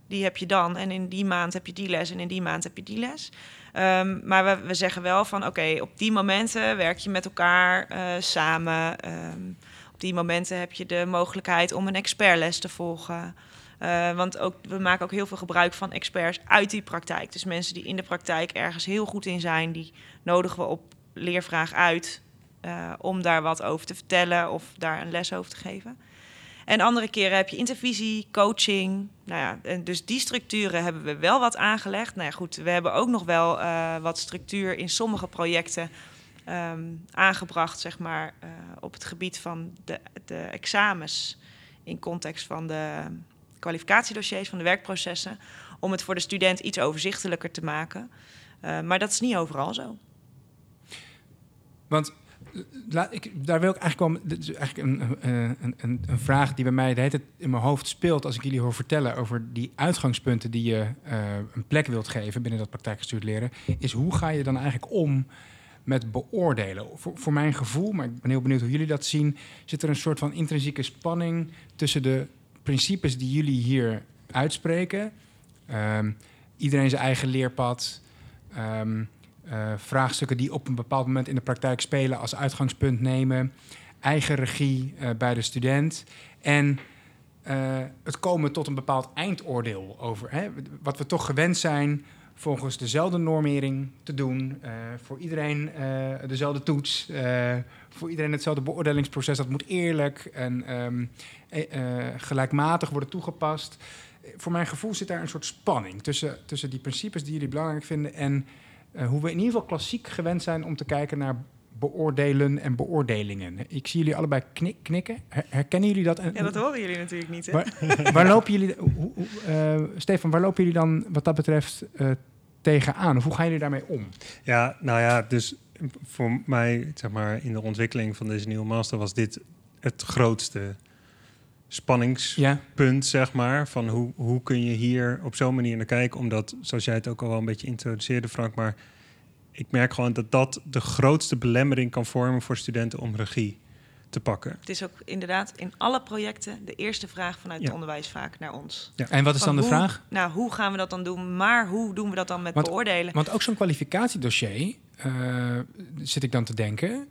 die heb je dan. En in die maand heb je die les en in die maand heb je die les. Ehm, maar we, we zeggen wel van, oké, op die momenten werk je met elkaar samen. Ehm, op die momenten heb je de mogelijkheid om een expertles te volgen. Eh, want ook, we maken ook heel veel gebruik van experts uit die praktijk. Dus mensen die in de praktijk ergens heel goed in zijn, die nodigen we op leervraag uit eh, om daar wat over te vertellen of daar een les over te geven. En andere keren heb je intervisie, coaching. Nou ja, en dus die structuren hebben we wel wat aangelegd. Nou ja, goed, we hebben ook nog wel eh, wat structuur in sommige projecten ehm, aangebracht, zeg maar, op het gebied van de, de examens in context van de kwalificatiedossiers, van de werkprocessen, om het voor de student iets overzichtelijker te maken. Eh, maar dat is niet overal zo. Want laat ik, daar wil ik eigenlijk wel. Dit is eigenlijk een, eh, een, een, vraag die bij mij de hele in mijn hoofd speelt als ik jullie hoor vertellen over die uitgangspunten die je een plek wilt geven binnen dat praktijkgestuurd leren. Is hoe ga je dan eigenlijk om met beoordelen? Voor, voor mijn gevoel, maar ik ben heel benieuwd hoe jullie dat zien, zit er een soort van intrinsieke spanning tussen de principes die jullie hier uitspreken. Um, iedereen zijn eigen leerpad. Um, uh, vraagstukken die op een bepaald moment in de praktijk spelen als uitgangspunt nemen. Eigen regie uh, bij de student. En uh, het komen tot een bepaald eindoordeel over hè, wat we toch gewend zijn volgens dezelfde normering te doen. voor iedereen dezelfde toets. Voor iedereen hetzelfde beoordelingsproces. Dat moet eerlijk en um, gelijkmatig worden toegepast. Voor mijn gevoel zit daar een soort spanning tussen, tussen die principes die jullie belangrijk vinden en uh, hoe we in ieder geval klassiek gewend zijn om te kijken naar beoordelen en beoordelingen. Ik zie jullie allebei knik, knikken. Her, herkennen jullie dat? Ja, dat horen jullie natuurlijk niet. Hè? Waar, waar lopen jullie, hoe, hoe, uh, Stefan, waar lopen jullie dan wat dat betreft uh, tegenaan? Of hoe gaan jullie daarmee om? Ja, nou ja, dus voor mij, zeg maar, in de ontwikkeling van deze nieuwe master was dit het grootste spanningspunt, ja. zeg maar. Van hoe, hoe kun je hier op zo'n manier naar kijken? Omdat, zoals jij het ook al wel een beetje introduceerde, Frank, maar ik merk gewoon dat dat de grootste belemmering kan vormen voor studenten om regie te pakken. Het is ook inderdaad in alle projecten de eerste vraag vanuit ja. het onderwijs vaak naar ons. Ja. En wat is dan de hoe, vraag? Nou, hoe gaan we dat dan doen? Maar hoe doen we dat dan met want, beoordelen? Want ook zo'n kwalificatiedossier, uh, zit ik dan te denken,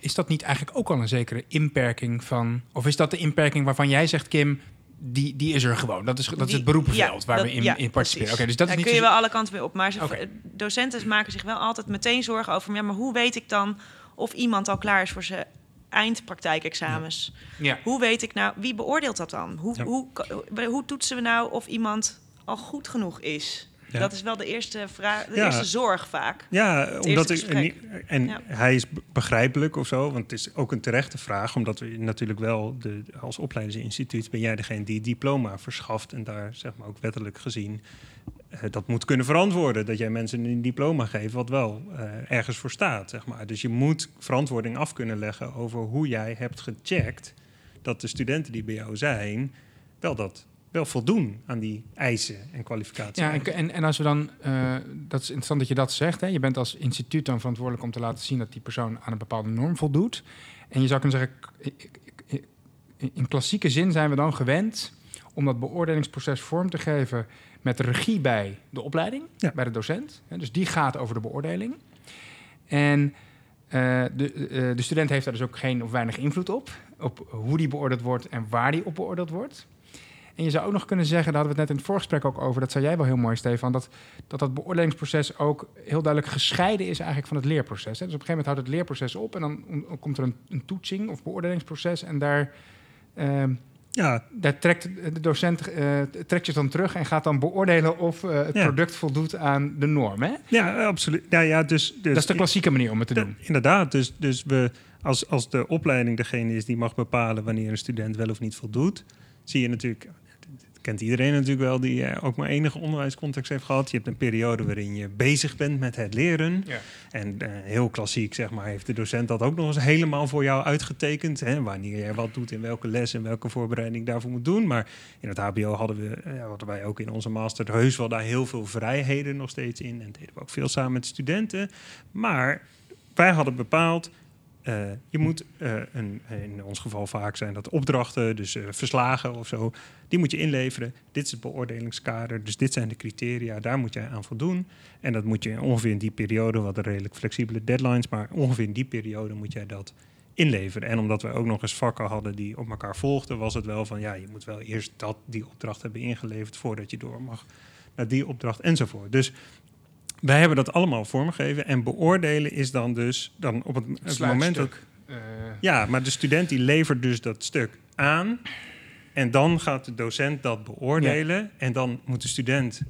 is dat niet eigenlijk ook al een zekere inperking van... Of is dat de inperking waarvan jij zegt, Kim, die, die is er gewoon. Dat is, dat die, is het beroepenveld ja, waar dat, we in, ja, in participeren. Okay, dus dat Daar is kun niet je wel alle kanten mee op. Maar ze, okay. docenten maken zich wel altijd meteen zorgen over... Ja, maar hoe weet ik dan of iemand al klaar is voor zijn eindpraktijkexamens? Ja. Hoe weet ik nou... Wie beoordeelt dat dan? Hoe, hoe, hoe, toetsen we nou of iemand al goed genoeg is? Ja. Dat is wel de eerste vraag, de ja. eerste zorg vaak. Ja, omdat ik, en, en ja. hij is begrijpelijk of zo, want het is ook een terechte vraag, omdat we natuurlijk wel de, als opleidingsinstituut ben jij degene die diploma verschaft en daar zeg maar ook wettelijk gezien dat moet kunnen verantwoorden dat jij mensen een diploma geeft wat wel uh, ergens voor staat, zeg maar. Dus je moet verantwoording af kunnen leggen over hoe jij hebt gecheckt dat de studenten die bij jou zijn wel dat wel voldoen aan die eisen en kwalificaties. Ja, en, en als we dan, uh, dat is interessant dat je dat zegt, hè? je bent als instituut dan verantwoordelijk om te laten zien dat die persoon aan een bepaalde norm voldoet. En je zou kunnen zeggen, in klassieke zin zijn we dan gewend om dat beoordelingsproces vorm te geven met regie bij de opleiding, ja. bij de docent. Dus die gaat over de beoordeling. En uh, de, uh, de student heeft daar dus ook geen of weinig invloed op, op hoe die beoordeeld wordt en waar die op beoordeeld wordt. En je zou ook nog kunnen zeggen, daar hadden we het net in het voorgesprek ook over, dat zei jij wel heel mooi, Stefan, dat dat, dat beoordelingsproces ook heel duidelijk gescheiden is eigenlijk van het leerproces. Hè. Dus op een gegeven moment houdt het leerproces op en dan, komt er een, een, toetsing of beoordelingsproces en daar, uh, ja. daar trekt de docent uh, trekt je dan terug en gaat dan beoordelen of uh, het ja. product voldoet aan de norm. Hè? Ja, absoluut. Ja, ja, dus, dus, dat is de klassieke manier om het te doen. Inderdaad, dus, dus we, als, als de opleiding degene is die mag bepalen wanneer een student wel of niet voldoet, zie je natuurlijk kent iedereen natuurlijk wel die uh, ook maar enige onderwijscontext heeft gehad. Je hebt een periode waarin je bezig bent met het leren. Ja. En uh, heel klassiek, zeg maar, heeft de docent dat ook nog eens helemaal voor jou uitgetekend. Hè, wanneer je wat doet, in welke les en welke voorbereiding daarvoor moet doen. Maar in het HBO hadden we, uh, hadden wij ook in onze master heus wel daar heel veel vrijheden nog steeds in. En deden we ook veel samen met studenten. Maar wij hadden bepaald uh, je moet uh, een, in ons geval vaak zijn dat opdrachten, dus uh, verslagen of zo, die moet je inleveren. Dit is het beoordelingskader, dus dit zijn de criteria, daar moet jij aan voldoen. En dat moet je ongeveer in die periode, wat redelijk flexibele deadlines, maar ongeveer in die periode moet jij dat inleveren. En omdat we ook nog eens vakken hadden die op elkaar volgden, was het wel van ja, je moet wel eerst dat, die opdracht hebben ingeleverd voordat je door mag naar die opdracht enzovoort. Dus wij hebben dat allemaal vormgegeven. En beoordelen is dan dus dan op het, het moment dat. Uh... Ja, maar de student die levert dus dat stuk aan. En dan gaat de docent dat beoordelen. Ja. En dan moet de student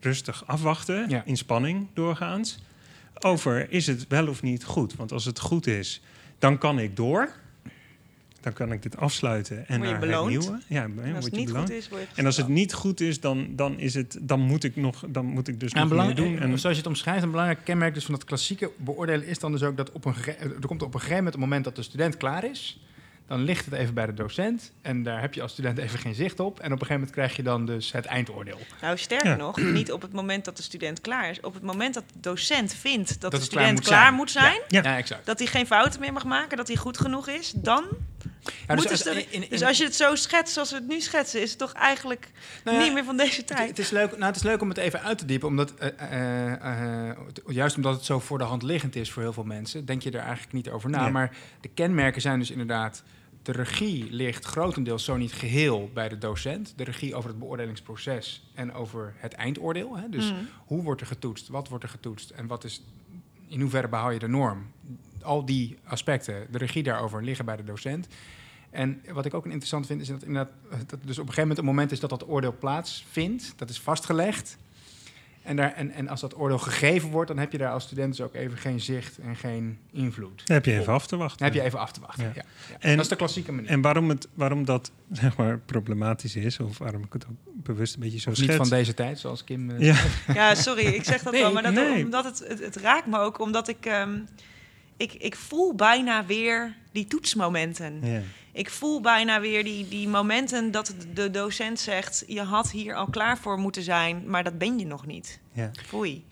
rustig afwachten, ja. in spanning doorgaans. Over is het wel of niet goed. Want als het goed is, dan kan ik door. Dan kan ik dit afsluiten en Word je naar beloond? hernieuwen. Ja, En als je het niet beloond. goed is, word je En als het niet goed is, dan, dan, is het, dan moet ik nog, dan moet ik dus Ja, een nog meer doen. En, zoals je het omschrijft, een belangrijk kenmerk dus van dat klassieke beoordelen is dan dus ook dat op een er komt op een gegeven moment, op het moment dat de student klaar is, dan ligt het even bij de docent en daar heb je als student even geen zicht op. En op een gegeven moment krijg je dan dus het eindoordeel. Nou, sterker Ja. nog, niet op het moment dat de student klaar is. Op het moment dat de docent vindt dat, de klaar student moet klaar zijn. moet zijn, Ja. Ja, exact. dat hij geen fouten meer mag maken, dat hij goed genoeg is, dan Ja, moet als- het... in- in- dus als je het zo schetst zoals we het nu schetsen, is het toch eigenlijk Nou ja, niet meer van deze tijd. het is leuk, nou, het is leuk om het even uit te diepen, omdat, eh, eh, eh, juist omdat het zo voor de hand liggend is voor heel veel mensen, denk je er eigenlijk niet over na. Ja. Maar de kenmerken zijn dus inderdaad, de regie ligt grotendeels, zo niet geheel, bij de docent. De regie over het beoordelingsproces en over het eindoordeel. Hè? Dus Mm. hoe wordt er getoetst, wat wordt er getoetst en wat is, in hoeverre behoud je de norm? Al die aspecten, de regie daarover, liggen bij de docent. En wat ik ook interessant vind, is dat, inderdaad, dat dus op een gegeven moment een moment is dat dat oordeel plaatsvindt. Dat is vastgelegd. En, daar, en, en als dat oordeel gegeven wordt, dan heb je daar als student dus ook even geen zicht en geen invloed. dan heb je even af te wachten. Dan heb je even af te wachten. Ja. Ja. Ja. En- dat is de klassieke manier. En waarom, het, waarom dat zeg maar, problematisch is, of waarom ik het ook bewust een beetje zo Of niet schets. van deze tijd, zoals Kim. eh, Ja, Ja, sorry, ik zeg dat Nee, wel, maar dat, nee. omdat het, het, het raakt me ook, omdat ik, ehm, ik, ik voel bijna weer die toetsmomenten. ja. Ik voel bijna weer die, die momenten dat de docent zegt: je had hier al klaar voor moeten zijn, maar dat ben je nog niet. ja. Foei.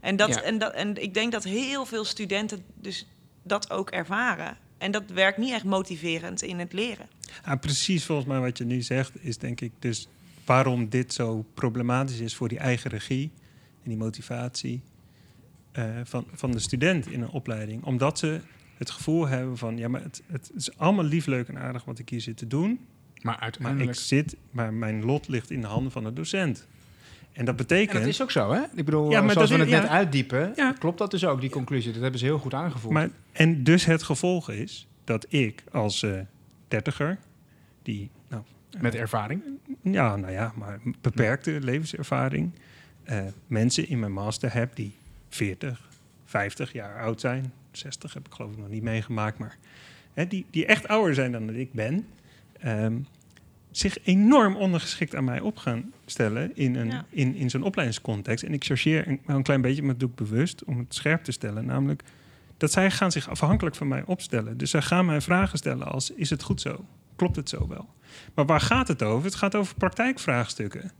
En, dat, Ja. en, dat, en ik denk dat heel veel studenten dus dat ook ervaren. En dat werkt niet echt motiverend in het leren. Ah, precies volgens mij wat je nu zegt, is denk ik dus waarom dit zo problematisch is voor die eigen regie en die motivatie eh, van, van de student in een opleiding. Omdat ze het gevoel hebben van, ja, maar het, het is allemaal lief, leuk en aardig wat ik hier zit te doen. Maar Maar uiteindelijk... ik zit, maar mijn lot ligt in de handen van de docent. En dat betekent. En dat is ook zo, hè? Ik bedoel, Ja, eh, maar zoals dat we is- het net ja. uitdiepen, Ja. klopt dat dus ook, die conclusie. Dat hebben ze heel goed aangevoerd. Maar, en dus het gevolg is dat ik als eh dertiger, die nou, Met ervaring. Ja, nou ja, maar beperkte levenservaring. eh, mensen in mijn master heb die 40, 50 jaar oud zijn. 60 heb ik geloof ik nog niet meegemaakt, maar hè, die, die echt ouder zijn dan dat ik ben. ehm, zich enorm ondergeschikt aan mij op gaan stellen in, een, Ja. in, in zo'n opleidingscontext. En ik chargeer een, wel een klein beetje, maar dat doe ik bewust om het scherp te stellen. Namelijk dat zij gaan zich afhankelijk van mij opstellen. Dus zij gaan mij vragen stellen als, is het goed zo? Klopt het zo wel? Maar waar gaat het over? Het gaat over praktijkvraagstukken.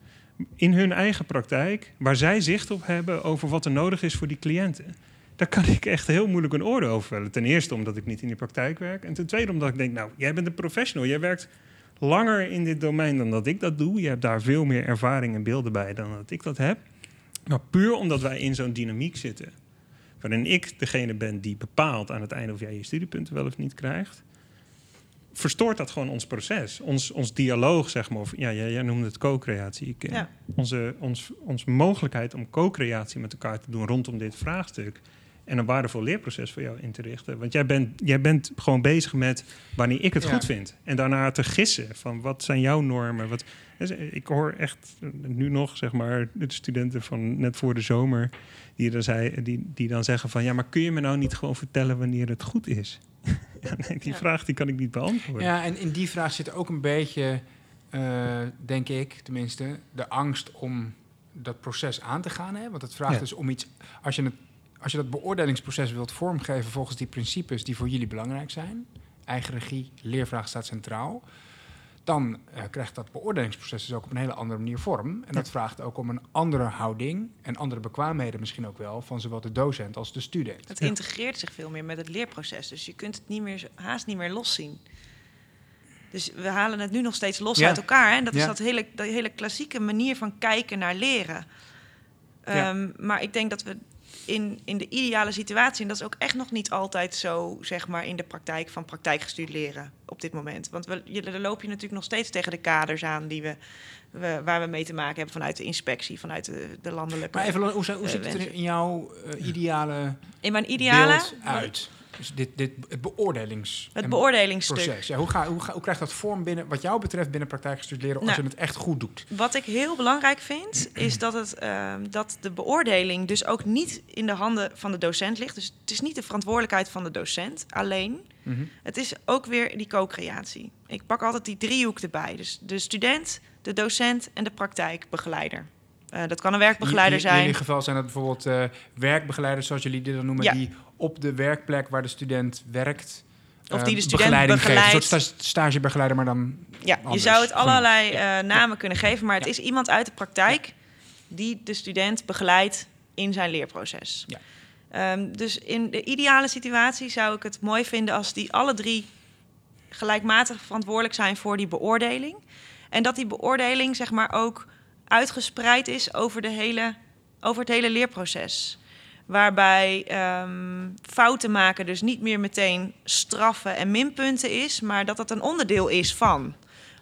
In hun eigen praktijk, waar zij zicht op hebben over wat er nodig is voor die cliënten. Daar kan ik echt heel moeilijk een oordeel over vellen. Ten eerste omdat ik niet in die praktijk werk. En ten tweede omdat ik denk, nou, jij bent een professional. Jij werkt langer in dit domein dan dat ik dat doe. Je hebt daar veel meer ervaring en beelden bij dan dat ik dat heb. Maar puur omdat wij in zo'n dynamiek zitten. Waarin ik degene ben die bepaalt aan het einde of jij je studiepunten wel of niet krijgt verstoort dat gewoon ons proces. Ons, ons dialoog, zeg maar. Of, ja, jij, jij noemde het co-creatie. Eh, Ja. onze, ons, onze mogelijkheid om co-creatie met elkaar te doen rondom dit vraagstuk. En een waardevol leerproces voor jou in te richten. Want jij bent, jij bent gewoon bezig met wanneer ik het Ja. goed vind. En daarna te gissen van wat zijn jouw normen. Wat, ik hoor echt nu nog, zeg maar, de studenten van net voor de zomer. Die, zei, die, die dan zeggen van ja, maar kun je me nou niet gewoon vertellen wanneer het goed is? ja, nee, die Ja. vraag die kan ik niet beantwoorden. Ja, en in die vraag zit ook een beetje, eh, denk ik tenminste, de angst om dat proces aan te gaan. Hè? Want het vraagt Ja. dus om iets. Als je, het, als je dat beoordelingsproces wilt vormgeven volgens die principes die voor jullie belangrijk zijn, eigen regie, leervraag staat centraal. Dan eh, krijgt dat beoordelingsproces dus ook op een hele andere manier vorm. En dat vraagt ook om een andere houding en andere bekwaamheden misschien ook wel van zowel de docent als de student. Het Ja. integreert zich veel meer met het leerproces. Dus je kunt het niet meer, haast niet meer loszien. Dus we halen het nu nog steeds los Ja. uit elkaar. Hè? En dat is dat hele, dat hele klassieke manier van kijken naar leren. Ja. Ehm, Maar ik denk dat we in, in de ideale situatie... en dat is ook echt nog niet altijd zo, zeg maar... in de praktijk van praktijkgestuurd leren op dit moment. Want we, je, daar loop je natuurlijk nog steeds tegen de kaders aan... Die we, we, waar we mee te maken hebben vanuit de inspectie... vanuit de, de landelijke... Maar even, hoe, hoe eh, ziet het er in jouw eh, ideale in mijn ideale... beeld uit? Dus dit, dit, het beoordelings... Het en beoordelingsstuk. proces. Ja, hoe, ga, hoe, ga, hoe krijgt dat vorm binnen, wat jou betreft, binnen praktijkgestudeerd leren, als Nou. je het echt goed doet? Wat ik heel belangrijk vind, is dat, het, ehm, dat de beoordeling dus ook niet in de handen van de docent ligt. Dus het is niet de verantwoordelijkheid van de docent alleen. Mhm. Het is ook weer die co-creatie. Ik pak altijd die driehoek erbij. Dus de student, de docent en de praktijkbegeleider. Eh, dat kan een werkbegeleider In, in zijn. jullie geval zijn dat bijvoorbeeld eh, werkbegeleiders, zoals jullie dit dan noemen, Ja. die op de werkplek waar de student werkt. Of die de student begeleiding begeleidt. Een soort sta- stagebegeleider, maar dan Ja, je zou het allerlei eh, namen kunnen geven, maar het Ja. is iemand uit de praktijk die de student begeleidt in zijn leerproces. Ja. Ehm, dus in de ideale situatie zou ik het mooi vinden als die alle drie gelijkmatig verantwoordelijk zijn voor die beoordeling. En dat die beoordeling zeg maar ook uitgespreid is over, de hele, over het hele leerproces. Waarbij ehm, fouten maken dus niet meer meteen straffen en minpunten is, maar dat dat een onderdeel is van.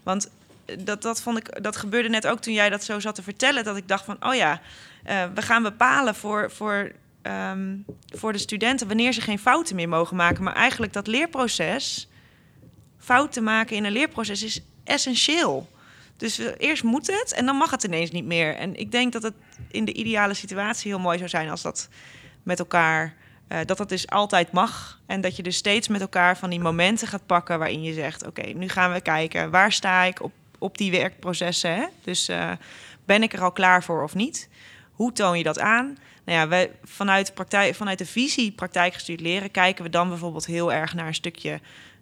Want eh, dat, dat, vond ik, dat gebeurde net ook toen jij dat zo zat te vertellen, dat ik dacht van, oh ja, eh, we gaan bepalen voor, voor, ehm, voor de studenten wanneer ze geen fouten meer mogen maken. Maar eigenlijk dat leerproces, fouten maken in een leerproces is essentieel. Dus eh, eerst moet het en dan mag het ineens niet meer. En ik denk dat het in de ideale situatie heel mooi zou zijn als dat met elkaar, eh, dat dat dus altijd mag. En dat je dus steeds met elkaar van die momenten gaat pakken waarin je zegt: Oké, nu gaan we kijken waar sta ik op, op die werkprocessen. Hè? Dus eh, ben ik er al klaar voor of niet? Hoe toon je dat aan? Nou ja, wij, vanuit, praktijk, vanuit de visie praktijkgestuurd leren kijken we dan bijvoorbeeld heel erg naar een stukje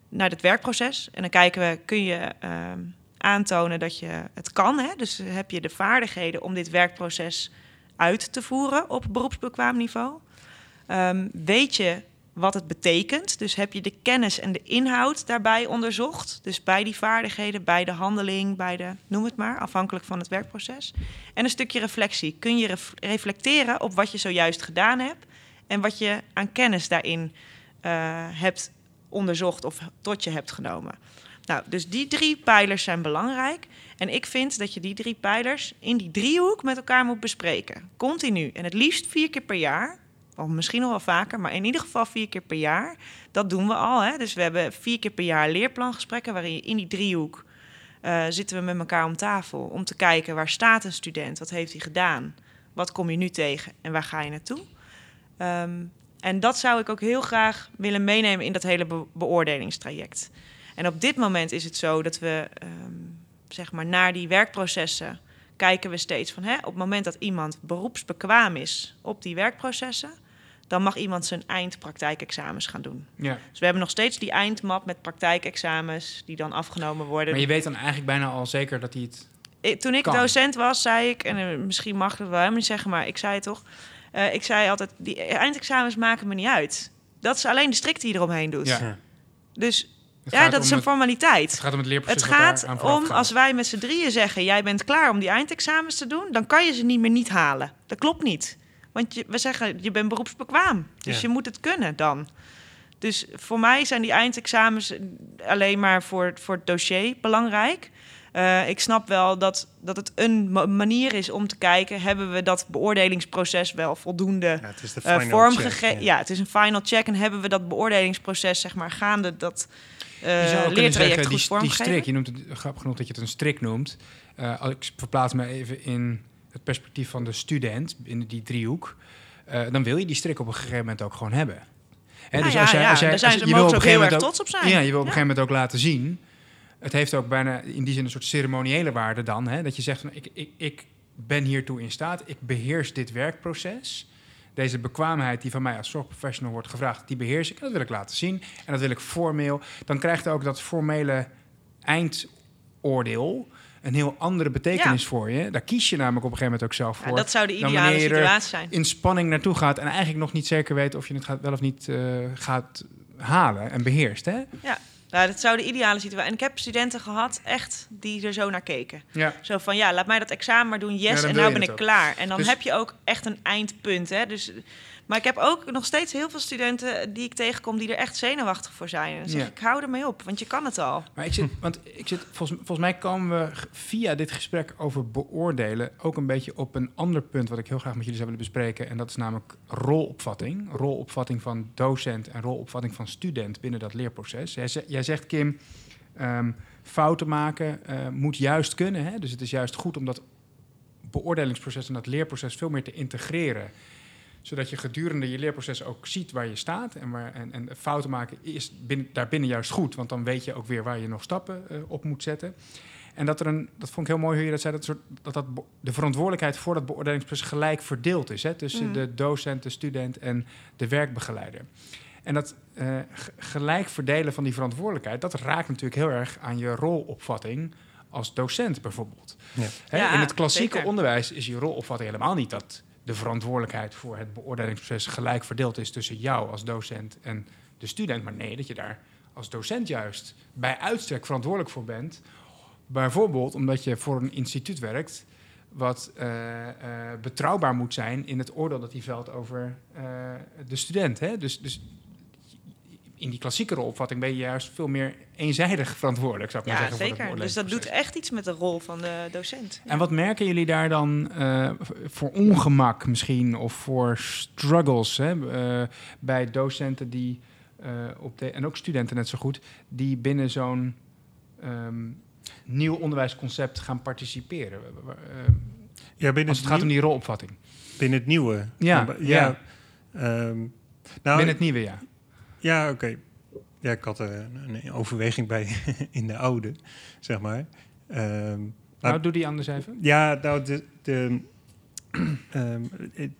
naar het werkproces. En dan kijken we, kun je ehm, aantonen dat je het kan. Hè? Dus heb je de vaardigheden om dit werkproces uit te voeren op beroepsbekwaam niveau? Ehm, weet je wat het betekent? Dus heb je de kennis en de inhoud daarbij onderzocht? Dus bij die vaardigheden, bij de handeling, bij de, noem het maar, afhankelijk van het werkproces. En een stukje reflectie. Kun je ref- reflecteren op wat je zojuist gedaan hebt en wat je aan kennis daarin eh, hebt onderzocht of tot je hebt genomen? Nou, dus die drie pijlers zijn belangrijk. En ik vind dat je die drie pijlers in die driehoek met elkaar moet bespreken. Continu. En het liefst vier keer per jaar. Of misschien nog wel vaker, maar in ieder geval vier keer per jaar. Dat doen we al. Hè? Dus we hebben vier keer per jaar leerplangesprekken... waarin je in die driehoek eh, zitten we met elkaar om tafel... om te kijken waar staat een student, wat heeft hij gedaan... wat kom je nu tegen en waar ga je naartoe. Ehm, en dat zou ik ook heel graag willen meenemen in dat hele be- beoordelingstraject. En op dit moment is het zo dat we ehm, zeg maar naar die werkprocessen kijken we steeds van hè, op het moment dat iemand beroepsbekwaam is op die werkprocessen, dan mag iemand zijn eindpraktijkexamens gaan doen. Ja. Dus we hebben nog steeds die eindmap met praktijkexamens die dan afgenomen worden. Maar je weet dan eigenlijk bijna al zeker dat hij het... Ik- toen ik kan. docent was, zei ik, en eh, misschien mag ik het wel helemaal niet zeggen, maar ik zei het toch. eh, ik zei altijd, die eindexamens maken me niet uit. Dat is alleen de strik die je eromheen doet. Ja. Dus ja, dat is een het- formaliteit. Het gaat om het leerproces. Het gaat om, als wij met z'n drieën zeggen... jij bent klaar om die eindexamens te doen... dan kan je ze niet meer niet halen. Dat klopt niet. Want je, we zeggen, je bent beroepsbekwaam. Dus Ja. je moet het kunnen dan. Dus voor mij zijn die eindexamens alleen maar voor, voor het dossier belangrijk. Eh, ik snap wel dat, dat het een ma- manier is om te kijken... hebben we dat beoordelingsproces wel voldoende Ja, eh vormgegeven? Ja. het is een final check. En hebben we dat beoordelingsproces, zeg maar, gaande dat eh je zou ook kunnen leertraject zeggen, goed die, strik, je noemt het grappig genoeg dat je het een strik noemt. Eh, als ik verplaats me even in het perspectief van de student, in die driehoek. eh, dan wil je die strik op een gegeven moment ook gewoon hebben. Hè, Nou ja, ja, daar zijn als je mogen wil ze op ook een heel gegeven erg moment trots op zijn. Ja, je wil op een gegeven moment ook laten zien. Het heeft ook bijna in die zin een soort ceremoniële waarde dan. Hè, dat je zegt van ik, ik, ik ben hiertoe in staat, ik beheers dit werkproces. Deze bekwaamheid die van mij als zorgprofessional wordt gevraagd, die beheers ik. En dat wil ik laten zien. En dat wil ik formeel. Dan krijgt ook dat formele eindoordeel een heel andere betekenis Ja. voor je. Daar kies je namelijk op een gegeven moment ook zelf Ja, voor. dat zou de ideale situatie zijn. in spanning naartoe gaat en eigenlijk nog niet zeker weet of je het gaat, wel of niet eh, gaat halen en beheerst. Hè? Ja, nou, dat zou de ideale situatie En ik heb studenten gehad, echt, die er zo naar keken. Ja. Zo van, ja, laat mij dat examen maar doen, yes, en nou ben ik ook. klaar. En dan Dus- heb je ook echt een eindpunt. Hè? Dus Maar ik heb ook nog steeds heel veel studenten die ik tegenkom die er echt zenuwachtig voor zijn. En dan zeg Ja. ik, hou ermee op, want je kan het al. Maar ik zit, want ik zit, volgens, volgens mij komen we via dit gesprek over beoordelen ook een beetje op een ander punt wat ik heel graag met jullie zou willen bespreken. En dat is namelijk rolopvatting. Rolopvatting van docent en rolopvatting van student binnen dat leerproces. Jij zegt, Kim, ehm, fouten maken eh, moet juist kunnen. Hè? Dus het is juist goed om dat beoordelingsproces en dat leerproces veel meer te integreren zodat je gedurende je leerproces ook ziet waar je staat. En, waar, en, en fouten maken is binnen, daarbinnen juist goed. Want dan weet je ook weer waar je nog stappen eh, op moet zetten. En dat er een, dat vond ik heel mooi hoe je dat zei, dat, soort, dat, dat de verantwoordelijkheid voor dat beoordelingsproces gelijk verdeeld is. Hè, tussen Mhm. de docent, de student en de werkbegeleider. En dat eh, gelijk verdelen van die verantwoordelijkheid, dat raakt natuurlijk heel erg aan je rolopvatting als docent bijvoorbeeld. Ja. Hè, Ja, in het klassieke zeker. onderwijs is je rolopvatting helemaal niet dat de verantwoordelijkheid voor het beoordelingsproces gelijk verdeeld is tussen jou als docent en de student. Maar nee, dat je daar als docent juist bij uitstek verantwoordelijk voor bent. Bijvoorbeeld omdat je voor een instituut werkt wat eh, eh, betrouwbaar moet zijn in het oordeel dat hij velt over eh, de student. Hè? Dus, dus in die klassieke rolopvatting ben je juist veel meer eenzijdig verantwoordelijk, zou ik maar Ja, zeggen. voor het zeker. Dus dat doet echt iets met de rol van de docent. En wat merken jullie daar dan eh, voor ongemak misschien of voor struggles hè, eh, bij docenten die eh, op de, en ook studenten net zo goed, die binnen zo'n ehm, nieuw onderwijsconcept gaan participeren? Ja, binnen als het, het gaat om die rolopvatting. binnen het nieuwe. Ja, Maar- ja. ehm, nou, binnen het nieuwe jaar. Ja, oké. Ja, ik had er een, een overweging bij in de oude, zeg maar. Ehm, Nou, doe die anders even. ja, nou, de, de, ehm, het-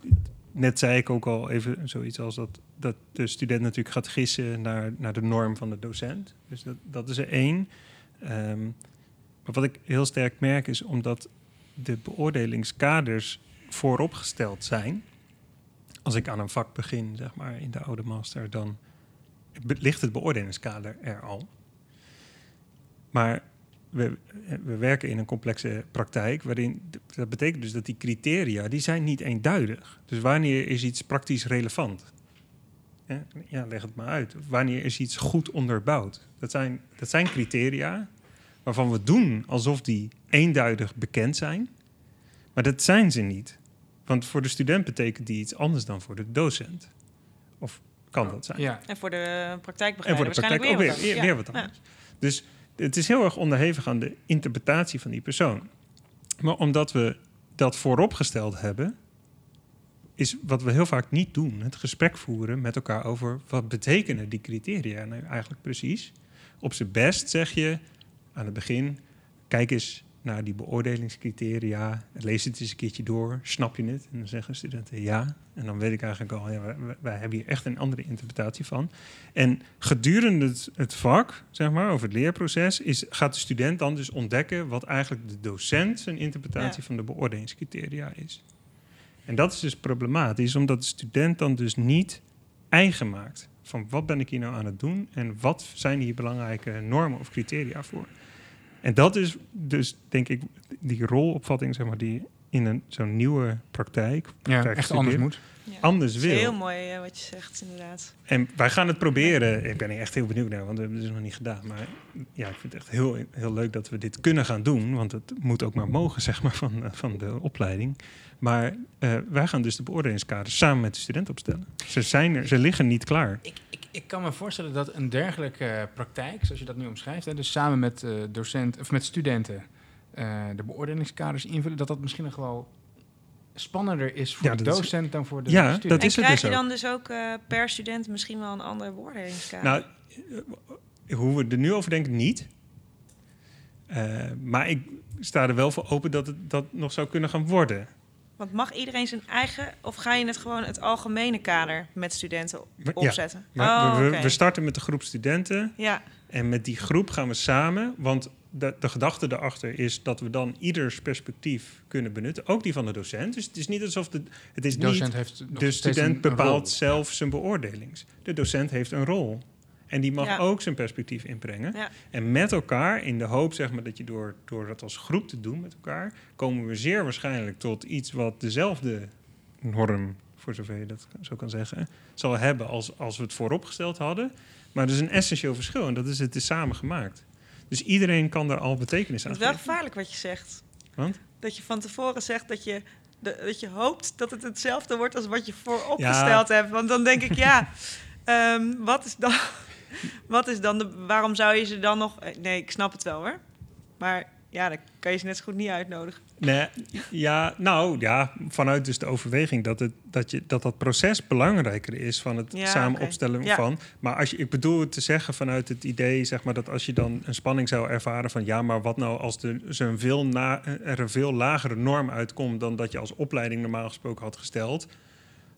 net zei ik ook al even zoiets als dat, dat de student natuurlijk gaat gissen naar, naar de norm van de docent. Dus dat, dat is er één. Ehm, maar wat ik heel sterk merk is omdat de beoordelingskaders vooropgesteld zijn. Als ik aan een vak begin, zeg maar, in de oude master, dan ligt het beoordelingskader er al. Maar we, we werken in een complexe praktijk waarin dat betekent dus dat die criteria die zijn niet eenduidig. Dus wanneer is iets praktisch relevant? Ja, ja, leg het maar uit. Wanneer is iets goed onderbouwd? Dat zijn, dat zijn criteria waarvan we doen alsof die eenduidig bekend zijn, maar dat zijn ze niet. Want voor de student betekent die iets anders dan voor de docent. Of kan dat zijn? Ja. En voor de En praktijkbegeleider voor de praktijk ook waarschijnlijk weer, weer, weer, wat anders. Dus het is heel erg onderhevig aan de interpretatie van die persoon. Maar omdat we dat vooropgesteld hebben, is wat we heel vaak niet doen, het gesprek voeren met elkaar over wat betekenen die criteria nou eigenlijk precies. Op zijn best zeg je aan het begin, kijk eens naar die beoordelingscriteria, lees het eens een keertje door, snap je het? En dan zeggen studenten ja. En dan weet ik eigenlijk al, ja, wij, wij hebben hier echt een andere interpretatie van. En gedurende het, het vak, zeg maar, over het leerproces, is, gaat de student dan dus ontdekken wat eigenlijk de docent zijn interpretatie Ja. van de beoordelingscriteria is. En dat is dus problematisch, omdat de student dan dus niet eigen maakt van wat ben ik hier nou aan het doen en wat zijn hier belangrijke normen of criteria voor. En dat is dus, denk ik, die rolopvatting, zeg maar, die in een zo'n nieuwe praktijk, Ja, echt anders moet. Ja. anders Dat is wil. heel mooi eh, wat je zegt, inderdaad. En wij gaan het proberen. Ik ben er echt heel benieuwd naar, want we hebben het dus nog niet gedaan. Maar ja, ik vind het echt heel, heel leuk dat we dit kunnen gaan doen. Want het moet ook maar mogen, zeg maar, van, eh, van de opleiding. Maar eh, wij gaan dus de beoordelingskaders samen met de student opstellen. Ze, zijn er, ze liggen niet klaar. Ik, ik, ik kan me voorstellen dat een dergelijke praktijk, zoals je dat nu omschrijft, hè, dus samen met eh docent of met studenten eh, de beoordelingskaders invullen, dat dat misschien nog wel spannender is voor Ja, de is- docent dan voor de Ja, student. dat En is het krijg dus je ook. dan dus ook eh, per student misschien wel een ander beoordelingskader? Nou, hoe we er nu over denken, niet. Eh, maar ik sta er wel voor open dat het dat nog zou kunnen gaan worden. Want mag iedereen zijn eigen, of ga je het gewoon het algemene kader met studenten Ja, opzetten? Maar oh, we, we starten met een groep studenten. Ja, En met die groep gaan we samen, want de, de gedachte daarachter is dat we dan ieders perspectief kunnen benutten, ook die van de docent. Dus het is niet alsof de, het is De docent niet heeft de student een- een bepaalt rol. zelf zijn beoordelings. De docent heeft een rol. En die mag Ja. ook zijn perspectief inbrengen. ja. En met elkaar, in de hoop zeg maar, dat je door, door dat als groep te doen met elkaar, komen we zeer waarschijnlijk tot iets wat dezelfde norm voor zover je dat zo kan zeggen, zal hebben als, als we het vooropgesteld hadden. Maar er is een essentieel verschil en dat is het is samen gemaakt. Dus iedereen kan daar al betekenis aan Het is wel geven. gevaarlijk wat je zegt. Want? Dat je van tevoren zegt dat je, de, dat je hoopt dat het hetzelfde wordt als wat je vooropgesteld hebt. Want dan denk ik, ja, ehm, wat is dan... Wat is dan de, waarom zou je ze dan nog... eh, Nee, ik snap het wel hoor. Maar ja, dan kan je ze net zo goed niet uitnodigen. Nee, ja, nou ja, vanuit dus de overweging dat, het, dat, je, dat dat proces belangrijker is van het Ja, samen opstellen Ja. van. Maar als je, ik bedoel het te zeggen vanuit het idee, zeg maar, dat als je dan een spanning zou ervaren van ja, maar wat nou als er een veel na, er een veel lagere norm uitkomt dan dat je als opleiding normaal gesproken had gesteld,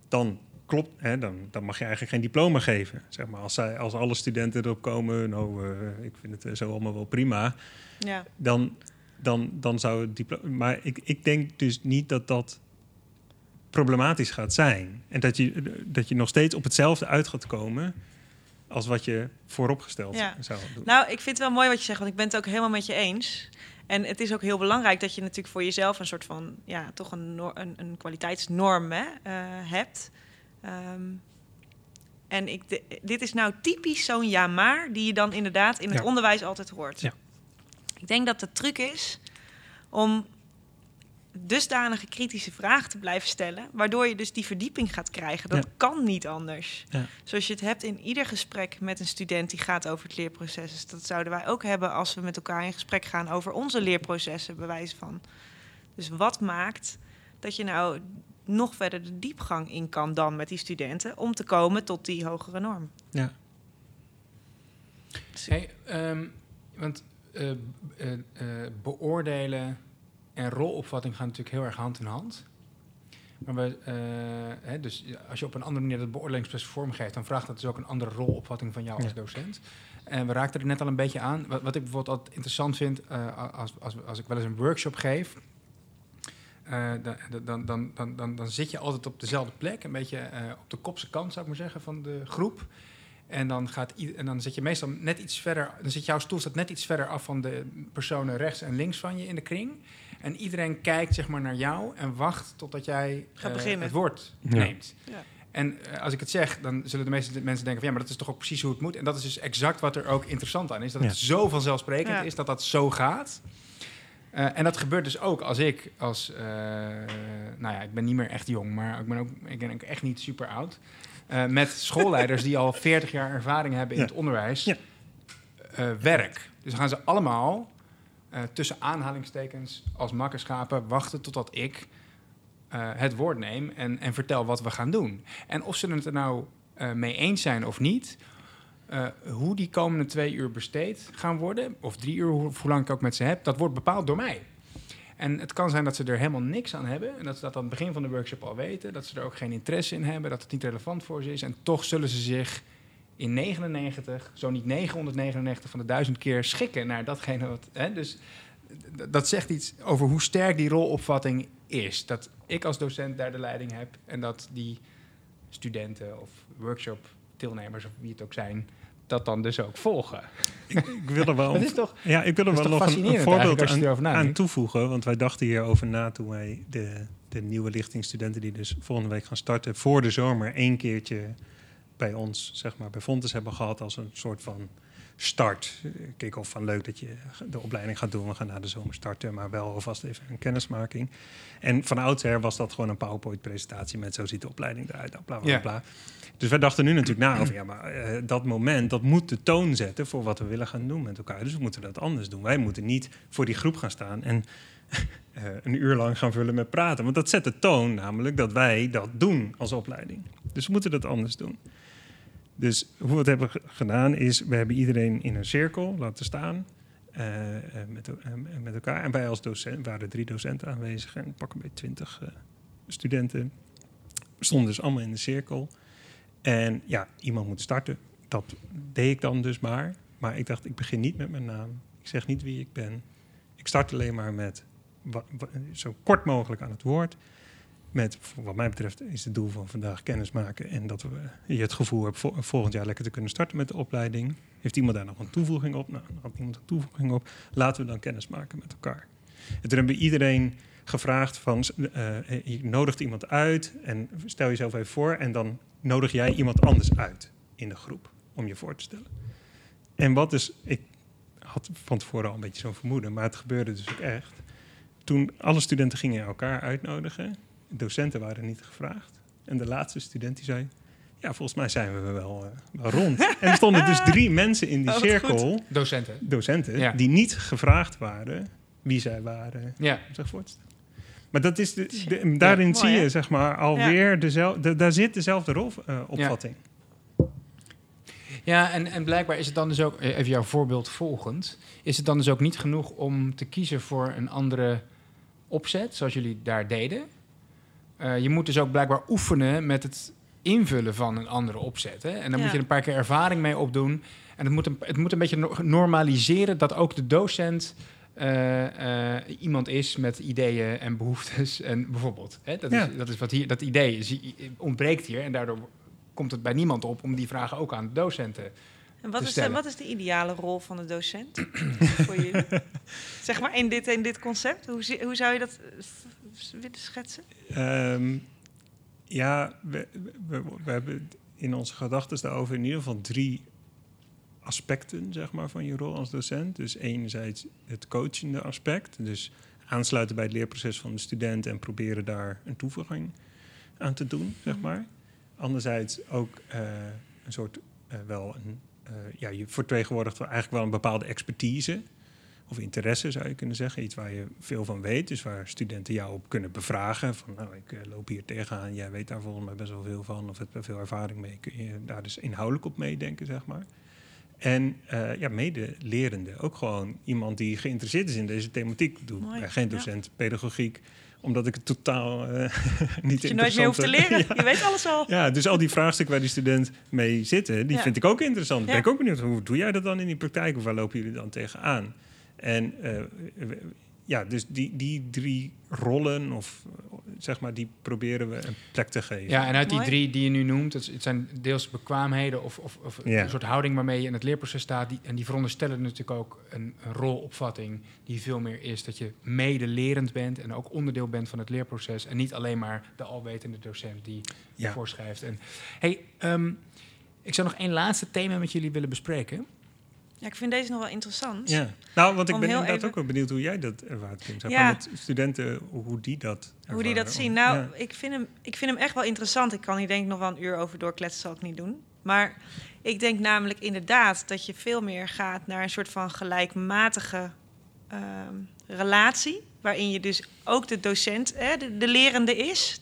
dan klopt, hè, dan, dan mag je eigenlijk geen diploma geven. Zeg maar, als, zij, als alle studenten erop komen, nou, eh, ik vind het eh, zo allemaal wel prima Ja, dan, dan, dan zou het diploma. Maar ik, ik denk dus niet dat dat problematisch gaat zijn. En dat je, dat je nog steeds op hetzelfde uit gaat komen als wat je vooropgesteld Ja. zou doen. Nou, ik vind het wel mooi wat je zegt, want ik ben het ook helemaal met je eens. En het is ook heel belangrijk dat je natuurlijk voor jezelf een soort van, ja, toch een, een, een kwaliteitsnorm hè, eh, hebt. Ehm, en ik, de- dit is nou typisch zo'n ja maar die je dan inderdaad in het Ja. onderwijs altijd hoort. Ja. Ik denk dat de truc is om dusdanige kritische vragen te blijven stellen, waardoor je dus die verdieping gaat krijgen. Dat Ja. kan niet anders. Ja. Zoals je het hebt in ieder gesprek met een student die gaat over het leerproces. Dus dat zouden wij ook hebben als we met elkaar in gesprek gaan over onze leerprocessen, bij wijze van. Dus wat maakt dat je nou nog verder de diepgang in kan dan met die studenten om te komen tot die hogere norm? Ja. Hey, ehm, want eh, eh, eh, beoordelen en rolopvatting gaan natuurlijk heel erg hand in hand. Maar we, eh, hè, dus als je op een andere manier dat beoordelingsproces vormgeeft, dan vraagt dat dus ook een andere rolopvatting van jou als Ja. docent. En we raakten er net al een beetje aan. Wat, wat ik bijvoorbeeld altijd interessant vind, eh, als, als, als ik wel eens een workshop geef, dan, dan, dan, dan, dan, dan zit je altijd op dezelfde plek, een beetje eh, op de kopse kant, zou ik maar zeggen, van de groep. En dan, gaat en dan zit je meestal net iets verder, dan zit jouw stoel staat net iets verder af van de personen rechts en links van je in de kring. En iedereen kijkt zeg maar naar jou en wacht totdat jij eh, het woord Ja. neemt. Ja. En eh, als ik het zeg, dan zullen de meeste mensen denken van ja, maar dat is toch ook precies hoe het moet. En dat is dus exact wat er ook interessant aan is. Dat Ja. het zo vanzelfsprekend Ja. is dat dat zo gaat. Eh, en dat gebeurt dus ook als ik, als, eh, nou ja, ik ben niet meer echt jong, maar ik ben ook, ik ben ook echt niet super oud. eh, met schoolleiders die al 40 jaar ervaring hebben in Ja. het onderwijs, Ja. werk. Dus dan gaan ze allemaal tussen aanhalingstekens als makkerschapen wachten totdat ik het woord neem en, en vertel wat we gaan doen. En of ze het er nou mee eens zijn of niet, eh, hoe die komende twee uur besteed gaan worden, of drie uur, hoe, lang ik ook met ze heb, dat wordt bepaald door mij. En het kan zijn dat ze er helemaal niks aan hebben. En dat ze dat aan het begin van de workshop al weten. Dat ze er ook geen interesse in hebben. Dat het niet relevant voor ze is. En toch zullen ze zich in 99, zo niet 999 van de duizend keer schikken naar datgene wat. Hè, dus dat zegt iets over hoe sterk die rolopvatting is. Dat ik als docent daar de leiding heb. En dat die studenten of workshop-deelnemers of wie het ook zijn. Dat dan dus ook volgen. Ik wil er wel, Dat is toch. ja, ik wil er wel nog een, voorbeeld aan, toevoegen. Want wij dachten hierover na toen wij de, de nieuwe lichtingstudenten... die dus volgende week gaan starten... voor de zomer één keertje bij ons, zeg maar, bij Fontes hebben gehad... als een soort van start. Kick-off van leuk dat je de opleiding gaat doen. We gaan na de zomer starten, maar wel alvast even een kennismaking. En van oudsher was dat gewoon een PowerPoint-presentatie... met zo ziet de opleiding eruit, bla bla Ja. bla. Dus wij dachten nu natuurlijk na over... ja, maar eh, dat moment, dat moet de toon zetten... voor wat we willen gaan doen met elkaar. Dus we moeten dat anders doen. Wij moeten niet voor die groep gaan staan... en eh, een uur lang gaan vullen met praten. Want dat zet de toon namelijk dat wij dat doen als opleiding. Dus we moeten dat anders doen. Dus hoe we hebben ge- gedaan is... we hebben iedereen in een cirkel laten staan... eh, eh, met, eh, met elkaar. En wij als docent waren drie docenten aanwezig... en pakken bij twintig eh, studenten. Stonden dus allemaal in de cirkel... En ja, iemand moet starten. Dat deed ik dan dus maar. Maar ik dacht, ik begin niet met mijn naam. Ik zeg niet wie ik ben. Ik start alleen maar met zo kort mogelijk aan het woord. Met, wat mij betreft, is het doel van vandaag kennis maken. En dat we, je het gevoel hebt vo- volgend jaar lekker te kunnen starten met de opleiding. Heeft iemand daar nog een toevoeging op? Nou, had iemand een toevoeging op. Laten we dan kennis maken met elkaar. En toen hebben we iedereen gevraagd van, je nodigt iemand uit en stel jezelf even voor en dan nodig jij iemand anders uit in de groep om je voor te stellen. En wat is, ik had van tevoren al een beetje zo'n vermoeden, maar het gebeurde dus ook echt. Toen alle studenten gingen elkaar uitnodigen, docenten waren niet gevraagd. En de laatste student die zei, ja, volgens mij zijn we wel, uh, wel rond. en er stonden dus drie mensen in die oh, cirkel, docenten, docenten die niet gevraagd waren wie zij waren, ja. enzovoort. Maar dat is de, daarin zie je zeg maar alweer ja. dezelfde, daar zit dezelfde rolopvatting. Uh, ja, en, en blijkbaar is het dan dus ook, even jouw voorbeeld volgend, is het dan dus ook niet genoeg om te kiezen voor een andere opzet, zoals jullie daar deden. Uh, je moet dus ook blijkbaar oefenen met het invullen van een andere opzet. Hè? En dan moet je een paar keer ervaring mee opdoen. En het moet een, het moet een beetje normaliseren dat ook de docent uh, iemand is met ideeën en behoeftes. En bijvoorbeeld, hè? Dat, is, dat is wat hier, dat idee is, ontbreekt hier. En daardoor komt het bij niemand op om die vragen ook aan de docenten en wat, is de, wat is de ideale rol van de docent voor jullie? zeg maar in dit, in dit concept. Hoe, hoe zou je dat willen schetsen? Um, ja, we, we, we, hebben in onze gedachten daarover in ieder geval drie aspecten zeg maar, van je rol als docent. Dus enerzijds het coachende aspect. Dus aansluiten bij het leerproces van de student en proberen daar een toevoeging aan te doen, zeg mhm. maar. Anderzijds ook uh, een soort uh, wel een, uh, ja, je vertegenwoordigt eigenlijk wel een bepaalde expertise of interesse zou je kunnen zeggen. Iets waar je veel van weet, dus waar studenten jou op kunnen bevragen. Van nou, ik loop hier tegenaan, jij weet daar volgens mij best wel veel van of heb er veel ervaring mee. Kun je daar dus inhoudelijk op meedenken, zeg maar. En uh, ja, medelerende, ook gewoon iemand die geïnteresseerd is in deze thematiek. Doe Mooi, geen docent pedagogiek, omdat ik het totaal uh, niet Je nooit meer hoeft te leren, je weet alles al. Ja, dus al die vraagstukken waar die student mee zitten, die vind ik ook interessant. Ben ik ook benieuwd, hoe doe jij dat dan in die praktijk? Of waar lopen jullie dan tegenaan? En uh, ja, dus die, die drie rollen, of zeg maar, die proberen we een plek te geven. Ja, en uit die drie die je nu noemt, het, zijn deels bekwaamheden of, of, of een soort houding waarmee je in het leerproces staat. Die, en die veronderstellen natuurlijk ook een, een, rolopvatting die veel meer is dat je medelerend bent en ook onderdeel bent van het leerproces. En niet alleen maar de alwetende docent die ja. voorschrijft. En, hey, um, ik zou nog één laatste thema met jullie willen bespreken. Ja, ik vind deze nog wel interessant. Ja. Nou, want ik ben inderdaad ook wel benieuwd hoe jij dat ervaart, Kim. ja. met studenten, hoe die dat ervaren. Hoe die dat zien. Nou, ik, vind hem, ik vind hem echt wel interessant. Ik kan hier denk ik nog wel een uur over doorkletsen, zal ik niet doen. Maar ik denk namelijk inderdaad dat je veel meer gaat naar een soort van gelijkmatige ehm, relatie. Waarin je dus ook de docent, hè, de, de lerende is.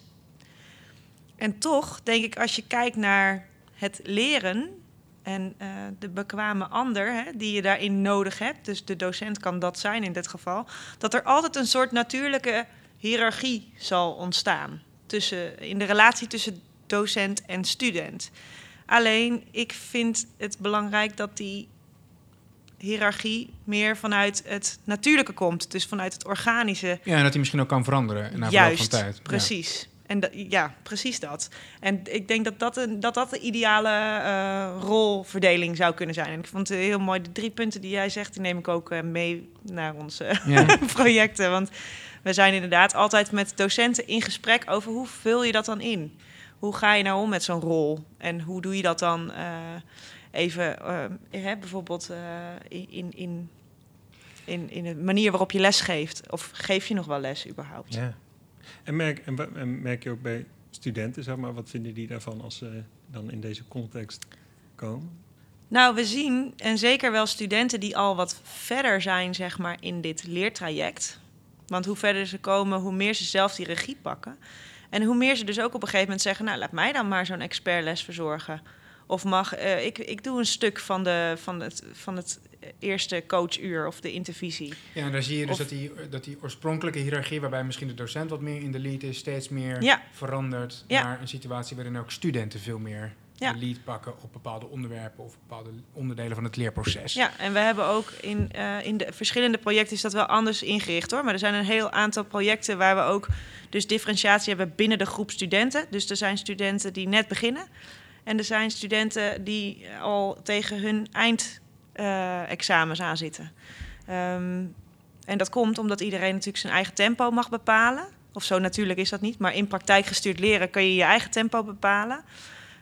En toch denk ik, als je kijkt naar het leren, en uh, de bekwame ander, hè, die je daarin nodig hebt, dus de docent kan dat zijn in dit geval, dat er altijd een soort natuurlijke hiërarchie zal ontstaan tussen, in de relatie tussen docent en student. Alleen, ik vind het belangrijk dat die hiërarchie meer vanuit het natuurlijke komt, dus vanuit het organische. Ja, en dat die misschien ook kan veranderen na verloop van tijd. Precies. En ja, precies dat. En ik denk dat dat, een, dat, dat de ideale uh, rolverdeling zou kunnen zijn. En ik vond het heel mooi, de drie punten die jij zegt, die neem ik ook uh, mee naar onze projecten. Want we zijn inderdaad altijd met docenten in gesprek over hoe vul je dat dan in? Hoe ga je nou om met zo'n rol? En hoe doe je dat dan uh, even, hè, bijvoorbeeld in, in, in, in de manier waarop je les geeft? Of geef je nog wel les überhaupt? Ja. En merk, en, merk je ook bij studenten, zeg maar, wat vinden die daarvan als ze dan in deze context komen? Nou, we zien, en zeker wel studenten die al wat verder zijn, zeg maar, in dit leertraject. Want hoe verder ze komen, hoe meer ze zelf die regie pakken. En hoe meer ze dus ook op een gegeven moment zeggen: Nou, laat mij dan maar zo'n expertles verzorgen. Of mag uh, ik, ik doe een stuk van, de, van, het, van het eerste coachuur of de intervisie. Ja, en daar zie je dus dat, die, dat die oorspronkelijke hiërarchie, waarbij misschien de docent wat meer in de lead is, steeds meer ja. verandert naar een situatie waarin ook studenten veel meer de lead pakken op bepaalde onderwerpen of bepaalde onderdelen van het leerproces. Ja, en we hebben ook in, uh, in de verschillende projecten is dat wel anders ingericht hoor. Maar er zijn een heel aantal projecten waar we ook dus differentiatie hebben binnen de groep studenten. Dus er zijn studenten die net beginnen. En er zijn studenten die al tegen hun eindexamens uh, aan zitten. Um, en dat komt omdat iedereen natuurlijk zijn eigen tempo mag bepalen. Of zo natuurlijk is dat niet. Maar in praktijk gestuurd leren kun je je eigen tempo bepalen.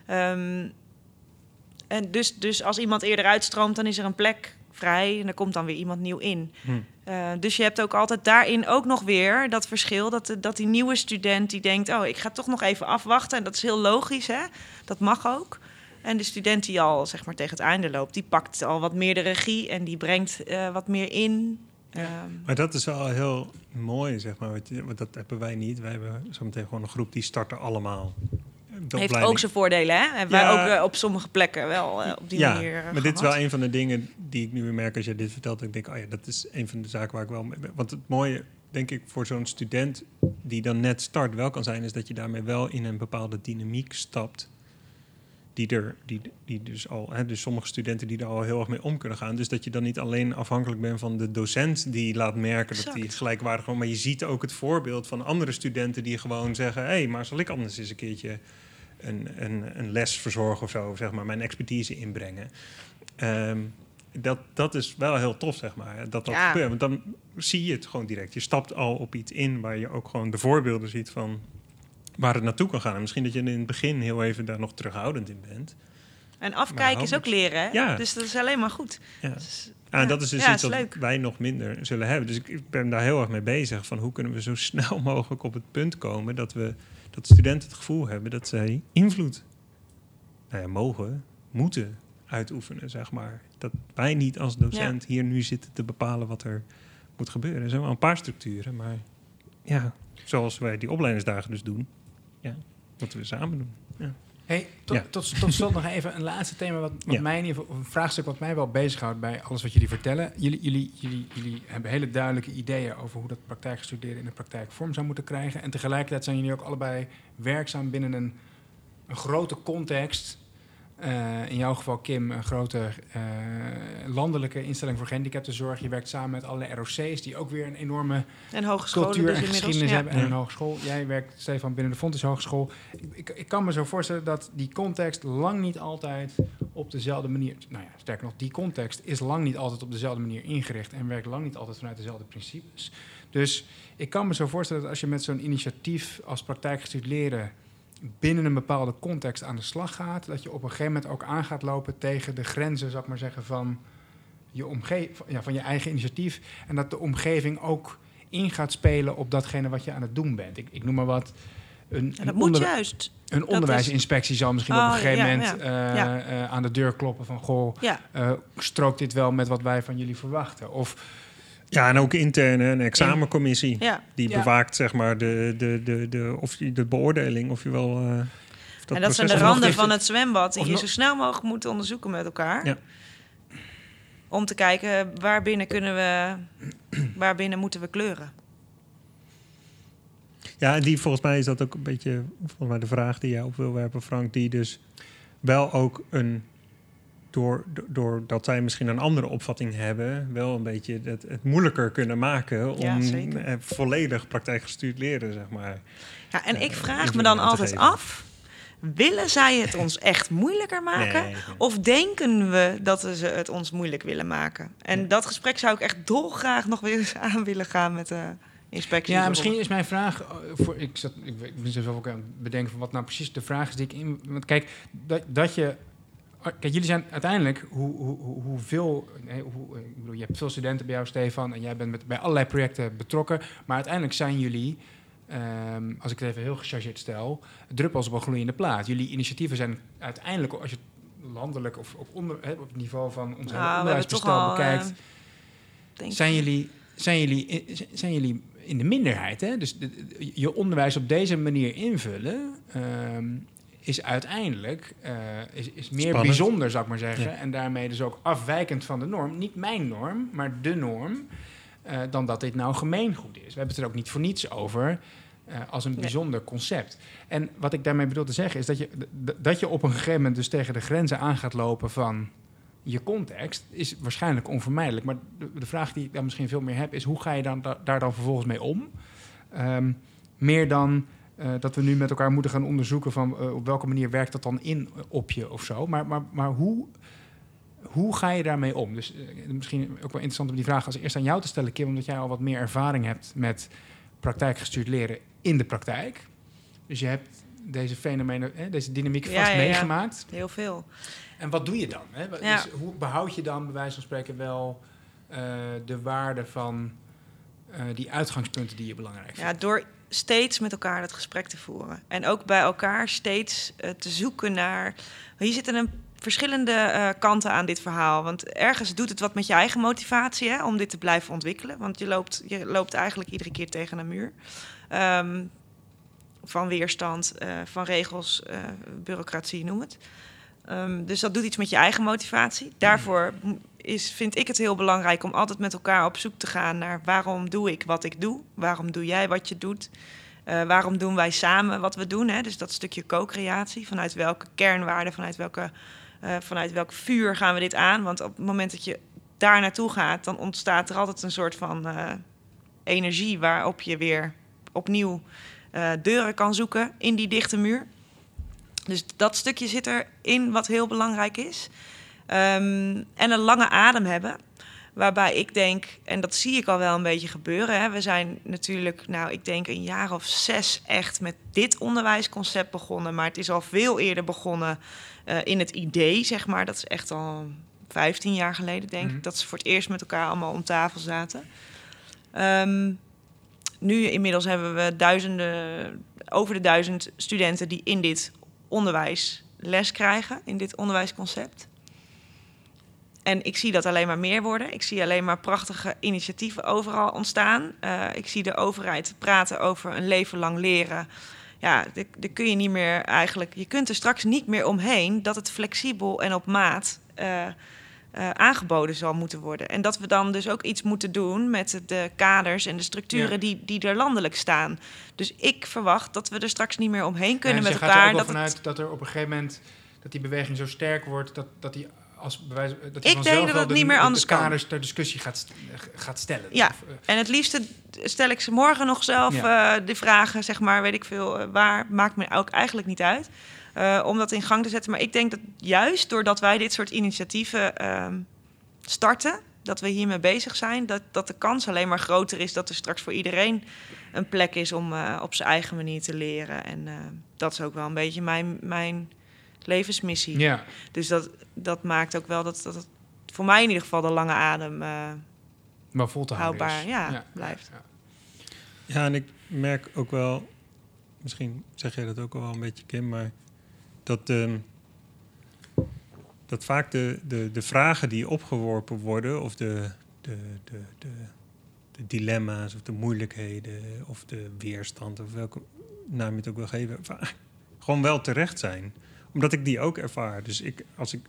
Ehm, en dus, dus als iemand eerder uitstroomt, dan is er een plek vrij en er komt dan weer iemand nieuw in. Hm. Uh, dus je hebt ook altijd daarin ook nog weer dat verschil dat, dat die nieuwe student die denkt, oh, ik ga toch nog even afwachten. En dat is heel logisch, hè? Dat mag ook. En de student die al zeg maar tegen het einde loopt, die pakt al wat meer de regie en die brengt uh, wat meer in. Ja. Um, maar dat is wel heel mooi, zeg maar. Want dat hebben wij niet. Wij hebben zometeen gewoon een groep die starten allemaal. Heeft ook zijn voordelen, hè? Hebben ja, wij ook uh, op sommige plekken wel uh, op die ja, manier. Uh, maar dit is wel een van de dingen die ik nu weer merk als je dit vertelt. Ik denk, oh ja, dat is een van de zaken waar ik wel mee ben. Want het mooie, denk ik, voor zo'n student die dan net start wel kan zijn, is dat je daarmee wel in een bepaalde dynamiek stapt. Die er, die, die dus al, hè, dus sommige studenten die er al heel erg mee om kunnen gaan. Dus dat je dan niet alleen afhankelijk bent van de docent die laat merken exact. dat die gelijkwaardig. Maar je ziet ook het voorbeeld van andere studenten die gewoon zeggen: hé, hey, maar zal ik anders eens een keertje een, een, een les verzorgen of zo, zeg maar, mijn expertise inbrengen. Um, dat, dat is wel heel tof, zeg maar, dat dat ja. gebeurt. Want dan zie je het gewoon direct. Je stapt al op iets in waar je ook gewoon de voorbeelden ziet van waar het naartoe kan gaan. En misschien dat je in het begin heel even daar nog terughoudend in bent. En afkijken is ook leren, hè? Ja. Dus dat is alleen maar goed. Ja. Dus, ja, en dat is dus iets dat leuk. wij nog minder zullen hebben. Dus ik ben daar heel erg mee bezig. Van hoe kunnen we zo snel mogelijk op het punt komen dat we dat studenten het gevoel hebben dat zij invloed nou ja, mogen, moeten uitoefenen, zeg maar. Dat wij niet als docent ja. hier nu zitten te bepalen wat er moet gebeuren. Er zijn wel een paar structuren, maar ja, zoals wij die opleidingsdagen dus doen, ja, moeten we samen doen. Ja. Hey, tot, ja. tot, tot slot nog even een laatste thema, wat, wat ja. mij in ieder geval, een vraagstuk wat mij wel bezighoudt bij alles wat jullie vertellen. Jullie, jullie, jullie, jullie hebben hele duidelijke ideeën over hoe dat praktijkstuderen in de praktijk vorm zou moeten krijgen. En tegelijkertijd zijn jullie ook allebei werkzaam binnen een, een grote context. Uh, in jouw geval, Kim, een grote uh, landelijke instelling voor gehandicaptenzorg. Je werkt samen met alle ROC's, die ook weer een enorme en cultuur dus en geschiedenis ja. hebben. En een hogeschool. Jij werkt, Stefan, binnen de Fontes Hogeschool. Ik, ik, ik, kan me zo voorstellen dat die context lang niet altijd op dezelfde manier... Nou ja, sterker nog, die context is lang niet altijd op dezelfde manier ingericht... en werkt lang niet altijd vanuit dezelfde principes. Dus ik kan me zo voorstellen dat als je met zo'n initiatief als praktijkgestuurd leren binnen een bepaalde context aan de slag gaat, dat je op een gegeven moment ook aan gaat lopen tegen de grenzen, zou ik maar zeggen, van je, omge ja, van je eigen initiatief. En dat de omgeving ook in gaat spelen op datgene wat je aan het doen bent. Ik, ik noem maar wat. Een, dat moet juist. Een onderwijsinspectie zal misschien oh, op een gegeven ja, moment ja. Uh, uh, aan de deur kloppen van... goh, uh, strookt dit wel met wat wij van jullie verwachten? Of ja, en ook interne een examencommissie. Ja. Die bewaakt zeg maar de, de, de, de, of de beoordeling of je wel. Uh, dat en dat zijn de randen van het zwembad die je zo snel mogelijk moet onderzoeken met elkaar. Ja. Om te kijken waar binnen kunnen we, waar binnen moeten we kleuren. Ja, en die volgens mij is dat ook een beetje volgens mij de vraag die jij op wil werpen, Frank. Die dus wel ook een door, doordat zij misschien een andere opvatting hebben, wel een beetje het, het moeilijker kunnen maken om ja, volledig praktijkgestuurd leren, zeg maar. Ja, en ik uh, vraag me dan altijd af. Willen zij het ons echt moeilijker maken? Nee, nee. Of denken we dat ze het ons moeilijk willen maken? En dat gesprek zou ik echt dolgraag nog weer eens aan willen gaan met de inspectie. Ja, misschien is mijn vraag. Voor, ik, zat, ik, ik ben zelf ook aan het bedenken van wat nou precies de vraag is die ik in. Want kijk, dat, dat je kijk, jullie zijn uiteindelijk, hoe, hoe, hoeveel, nee, hoe, ik bedoel, je hebt veel studenten bij jou, Stefan, en jij bent met, bij allerlei projecten betrokken, maar uiteindelijk zijn jullie, um, als ik het even heel gechargeerd stel, druppels op een gloeiende plaat. Jullie initiatieven zijn uiteindelijk, als je het landelijk of op, onder, hè, op het niveau van ons nou, onderwijsbestel bekijkt, uh, zijn, jullie, zijn, jullie, zijn jullie in de minderheid. Hè? Dus de, je onderwijs op deze manier invullen. Um, is uiteindelijk uh, is, is meer Spannend. bijzonder, zou ik maar zeggen. Ja. En daarmee dus ook afwijkend van de norm. Niet mijn norm, maar de norm. Uh, dan dat dit nou gemeengoed is. We hebben het er ook niet voor niets over. Uh, als een bijzonder nee. concept. En wat ik daarmee bedoel te zeggen is dat je, dat je op een gegeven moment dus tegen de grenzen aan gaat lopen van je context, is waarschijnlijk onvermijdelijk. Maar de, de vraag die ik dan misschien veel meer heb, is hoe ga je dan, da, daar dan vervolgens mee om? Um, meer dan uh, dat we nu met elkaar moeten gaan onderzoeken van uh, op welke manier werkt dat dan in op je of zo. Maar, maar, maar hoe, hoe ga je daarmee om? Dus eh, misschien ook wel interessant om die vraag als eerst aan jou te stellen, Kim, omdat jij al wat meer ervaring hebt met praktijkgestuurd leren in de praktijk. Dus je hebt deze fenomenen, hè, deze dynamiek vast Ja, ja, ja. meegemaakt. Heel veel. En wat doe je dan? Hè? Dus hoe behoud je dan, bij wijze van spreken, wel eh, de waarde van eh, die uitgangspunten die je belangrijk vindt? Ja, door steeds met elkaar dat gesprek te voeren. En ook bij elkaar steeds eh, te zoeken naar. Hier zitten een verschillende eh, kanten aan dit verhaal. Want ergens doet het wat met je eigen motivatie hè, om dit te blijven ontwikkelen. Want je loopt, je loopt eigenlijk iedere keer tegen een muur. Ehm, van weerstand, eh, van regels, bureaucratie, noem het. Ehm, dus dat doet iets met je eigen motivatie. Daarvoor m- is, vind ik het heel belangrijk om altijd met elkaar op zoek te gaan naar waarom doe ik wat ik doe? Waarom doe jij wat je doet? Eh, waarom doen wij samen wat we doen? Hè? Dus dat stukje co-creatie. Vanuit welke kernwaarden, vanuit, welke, eh, vanuit welk vuur gaan we dit aan? Want op het moment dat je daar naartoe gaat, dan ontstaat er altijd een soort van eh, energie waarop je weer opnieuw deuren kan zoeken in die dichte muur. Dus dat stukje zit erin wat heel belangrijk is. Ehm, en een lange adem hebben. Waarbij ik denk, en dat zie ik al wel een beetje gebeuren. Hè. We zijn natuurlijk, nou, ik denk een jaar of zes echt met dit onderwijsconcept begonnen. Maar het is al veel eerder begonnen eh, in het idee, zeg maar. Dat is echt al 15 jaar geleden, denk Mhm. ik. Dat ze voor het eerst met elkaar allemaal om tafel zaten. Ehm, nu inmiddels hebben we duizenden, over de duizend studenten die in dit onderwijs les krijgen, in dit onderwijsconcept. En ik zie dat alleen maar meer worden. Ik zie alleen maar prachtige initiatieven overal ontstaan. Eh, ik zie de overheid praten over een leven lang leren. Ja, daar kun je niet meer eigenlijk. Je kunt er straks niet meer omheen dat het flexibel en op maat eh, eh, aangeboden zal moeten worden. En dat we dan dus ook iets moeten doen met de kaders en de structuren Ja. die, die er landelijk staan. Dus ik verwacht dat we er straks niet meer omheen kunnen Ja, met je gaat er elkaar. ook wel dat vanuit het, dat er op een gegeven moment dat die beweging zo sterk wordt dat, dat die als bewijs dat Ik denk dat het de, niet meer de- anders de kan. kaders ter discussie gaat, gaat stellen. Ja. Of, eh, En het liefste stel ik ze morgen nog zelf Ja. eh, de vragen, zeg maar, weet ik veel, eh, waar, maakt me ook eigenlijk niet uit. om dat in gang te zetten. Maar ik denk dat juist doordat wij dit soort initiatieven ehm, starten, dat we hiermee bezig zijn, dat, dat de kans alleen maar groter is dat er straks voor iedereen een plek is om op zijn eigen manier te leren. En dat is ook wel een beetje mijn, mijn levensmissie. ja. Dus dat, dat maakt ook wel dat, dat het voor mij in ieder geval de lange adem. eh, wel vol te houden Houdbaar, is. ja, blijft. ja. Ja, en ik merk ook wel, misschien zeg jij dat ook al wel een beetje, Kim, maar dat, ehm, dat vaak de, de, de vragen die opgeworpen worden, of de, de, de, de, de dilemma's, of de moeilijkheden, of de weerstand, of welke naam je het ook wil geven, gewoon wel terecht zijn omdat ik die ook ervaar. Dus ik, als ik,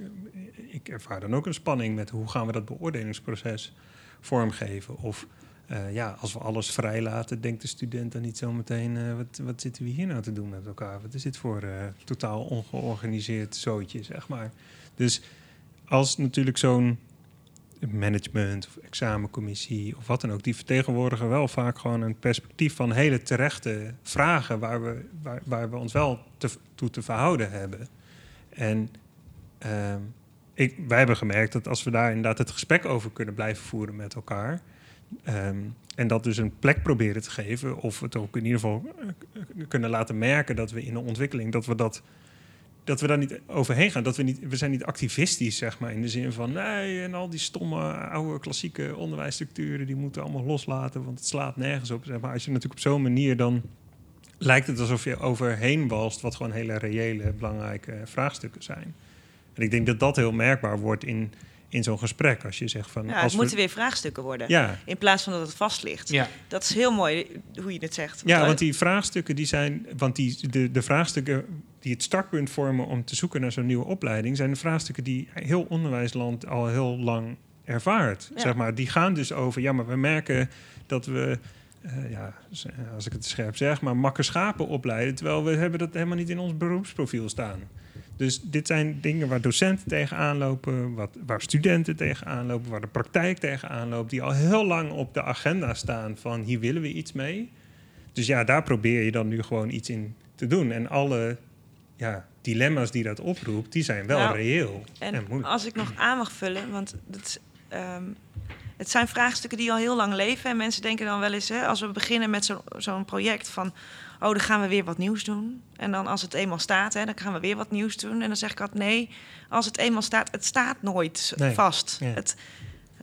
ik ervaar dan ook een spanning met hoe gaan we dat beoordelingsproces vormgeven. Of eh, ja, als we alles vrijlaten, denkt de student dan niet zometeen... eh wat, wat zitten we hier nou te doen met elkaar? Wat is dit voor eh, totaal ongeorganiseerd zootje, zeg maar. Dus als natuurlijk zo'n management of examencommissie of wat dan ook... die vertegenwoordigen wel vaak gewoon een perspectief van hele terechte vragen... waar we, waar, waar we ons wel toe te verhouden hebben. En ehm, ik, wij hebben gemerkt dat als we daar inderdaad het gesprek over kunnen blijven voeren met elkaar... Ehm, en dat dus een plek proberen te geven, of het ook in ieder geval eh, kunnen laten merken dat we in de ontwikkeling, dat we dat, dat we daar niet overheen gaan. Dat we niet, we zijn niet activistisch, zeg maar, in de zin van nee, en al die stomme oude klassieke onderwijsstructuren, die moeten allemaal loslaten, want het slaat nergens op. Zeg maar als je natuurlijk op zo'n manier dan lijkt het alsof je overheen walst, wat gewoon hele reële, belangrijke vraagstukken zijn. En ik denk dat dat heel merkbaar wordt in, in zo'n gesprek. Als je zegt van. Ja, als het we- moeten weer vraagstukken worden. Ja, In plaats van dat het vast ligt. Ja. Dat is heel mooi hoe je het zegt. Ja, want die vraagstukken die zijn. Want die, de, de vraagstukken die het startpunt vormen om te zoeken naar zo'n nieuwe opleiding, zijn de vraagstukken die heel onderwijsland al heel lang ervaart. Ja. Zeg maar. Die gaan dus over. Ja, maar we merken dat we. eh, ja, als ik het scherp zeg, maar makker schapen opleiden. Terwijl we hebben dat helemaal niet in ons beroepsprofiel staan. Dus dit zijn dingen waar docenten tegenaan lopen, wat, waar studenten tegenaan lopen, waar de praktijk tegenaan loopt, die al heel lang op de agenda staan van hier willen we iets mee. Dus ja, daar probeer je dan nu gewoon iets in te doen. En alle ja, dilemma's die dat oproept, die zijn wel Nou, reëel En, en, moeilijk. als ik nog aan mag vullen, want dat ehm, het zijn vraagstukken die al heel lang leven. En mensen denken dan wel eens, hè, als we beginnen met zo- zo'n project van... oh, dan gaan we weer wat nieuws doen. En dan als het eenmaal staat, hè, dan gaan we weer wat nieuws doen. En dan zeg ik altijd, nee, als het eenmaal staat, het staat nooit Nee. vast. Ja. Het,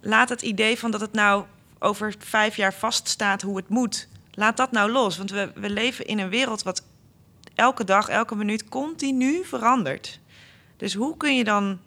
laat het idee van dat het nou over vijf jaar vaststaat hoe het moet... laat dat nou los. Want we, we leven in een wereld wat elke dag, elke minuut continu verandert. Dus hoe kun je dan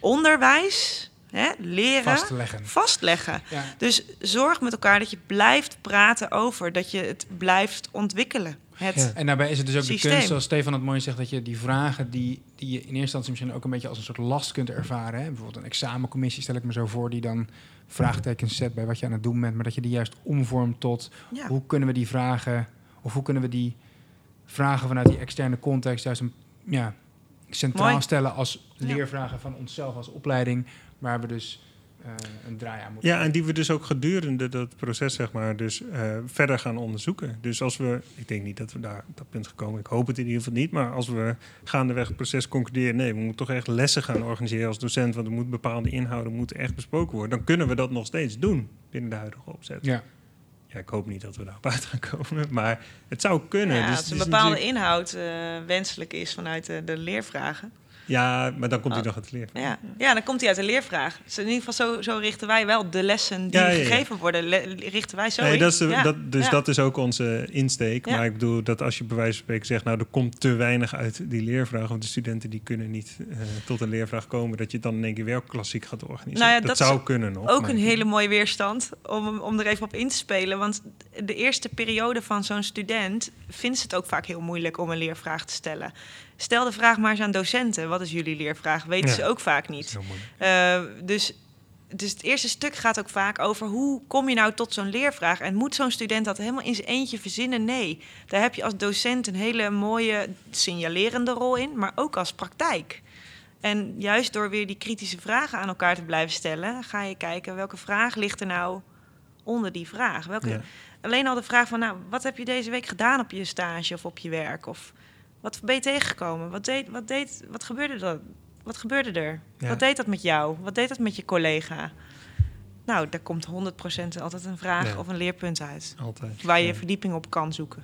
onderwijs, hè, leren, vastleggen? Ja. Dus zorg met elkaar dat je blijft praten over, dat je het blijft ontwikkelen. Het, Ja. En daarbij is het dus ook de kunst, zoals Stefan het mooi zegt, dat je die vragen die, die je in eerste instantie misschien ook een beetje als een soort last kunt ervaren. Hè? Bijvoorbeeld een examencommissie stel ik me zo voor, die dan vraagtekens zet bij wat je aan het doen bent, maar dat je die juist omvormt tot Ja. hoe kunnen we die vragen, of hoe kunnen we die vragen vanuit die externe context juist een, ja, centraal Mooi. stellen als Ja. leervragen van onszelf als opleiding, waar we dus eh, een draai aan moeten Ja, en die we dus ook gedurende dat proces, zeg maar, dus eh, verder gaan onderzoeken. Dus als we, ik denk niet dat we daar op dat punt gekomen, ik hoop het in ieder geval niet, maar als we gaandeweg het proces concluderen, nee, we moeten toch echt lessen gaan organiseren als docent, want er moet bepaalde inhouden moeten echt besproken worden, dan kunnen we dat nog steeds doen binnen de huidige opzet. Ja, Ja, ik hoop niet dat we daarop uit gaan komen, maar het zou kunnen. Ja, dus als een bepaalde natuurlijk- inhoud eh, wenselijk is vanuit de, de leervragen. Ja, maar dan komt hij Oh. nog het leren. Ja, ja dan komt hij uit de leervraag. Dus in ieder geval zo, zo richten wij wel de lessen die Ja, ja, ja. gegeven worden, richten wij zo Nee, in. dat is de- Ja, dat, dus ja. dat is ook onze insteek. Maar ik bedoel dat als je bij wijze van spreken zegt... nou, er komt te weinig uit die leervraag... of de studenten die kunnen niet eh, tot een leervraag komen... dat je dan in één keer weer klassiek gaat organiseren. Nou ja, dat, dat zou kunnen nog. Ook maar- een hele mooie weerstand om, om er even op in te spelen. Want de eerste periode van zo'n student vindt ze het ook vaak heel moeilijk om een leervraag te stellen. Stel de vraag maar eens aan docenten. Wat is jullie leervraag? Weten Ja. ze ook vaak niet. Eh, dus, dus het eerste stuk gaat ook vaak over hoe kom je nou tot zo'n leervraag? En moet zo'n student dat helemaal in zijn eentje verzinnen? Nee, daar heb je als docent een hele mooie signalerende rol in, maar ook als praktijk. En juist door weer die kritische vragen aan elkaar te blijven stellen, ga je kijken welke vraag ligt er nou onder die vraag. Welke, Ja. Alleen al de vraag van, nou, wat heb je deze week gedaan op je stage of op je werk? Of wat ben je tegengekomen? Wat, deed, wat, deed, wat gebeurde er? Wat gebeurde er? Ja. Wat deed dat met jou? Wat deed dat met je collega? Nou, daar komt 100% altijd een vraag Ja. of een leerpunt uit. Altijd. Waar je Ja. verdieping op kan zoeken.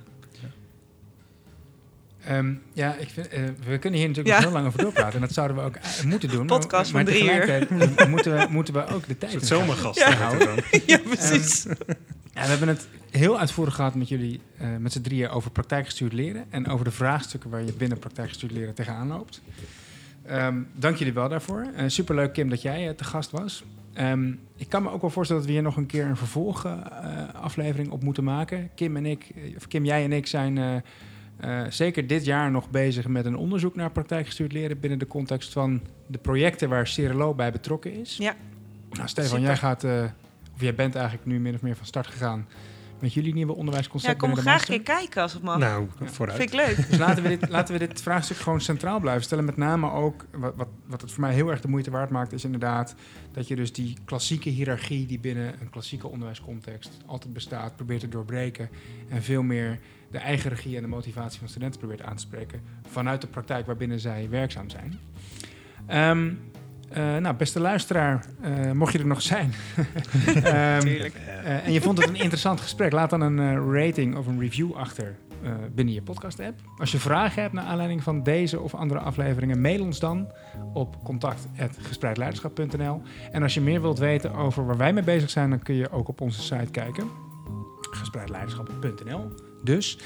Ehm, ja, ik vind, eh, we kunnen hier natuurlijk Ja. nog heel lang over doorpraten. En dat zouden we ook eh, moeten doen. Podcast maar van drie uur. tegelijkertijd moeten we, moeten we ook de tijd zomergast. Ja. dan. ja, precies. Ja, we hebben het heel uitvoerig gehad met jullie, eh, met z'n drieën, over praktijkgestuurd leren. En over de vraagstukken waar je binnen praktijkgestuurd leren tegenaan loopt. Ehm, dank jullie wel daarvoor. Eh, superleuk, Kim, dat jij eh, te gast was. Ehm, ik kan me ook wel voorstellen dat we hier nog een keer een vervolgaflevering op moeten maken. Kim en ik, of Kim, jij en ik zijn zeker dit jaar nog bezig met een onderzoek naar praktijkgestuurd leren binnen de context van de projecten waar Cerelo bij betrokken is. Ja. Nou, Stefan, Super. jij gaat, of jij bent eigenlijk nu min of meer van start gegaan met jullie nieuwe Ja, onderwijsconcept ik kom graag een keer kijken als het mag. Nou, Ja. vooruit. Vind ik leuk. Dus laten we, dit, laten we dit vraagstuk gewoon centraal blijven stellen. Met name ook, wat, wat, wat het voor mij heel erg de moeite waard maakt, is inderdaad dat je dus die klassieke hiërarchie die binnen een klassieke onderwijscontext altijd bestaat, probeert te doorbreken. En veel meer de eigen regie en de motivatie van studenten probeert aan te spreken vanuit de praktijk waarbinnen zij werkzaam zijn. Ehm, eh, nou, beste luisteraar, eh, mocht je er nog zijn. Ehm, eh, en je vond het een interessant gesprek, laat dan een rating of een review achter binnen je podcast-app. Als je vragen hebt naar aanleiding van deze of andere afleveringen, mail ons dan op contact.gespreidleiderschap.nl. En als je meer wilt weten over waar wij mee bezig zijn, dan kun je ook op onze site kijken. gespreidleiderschap.nl dus.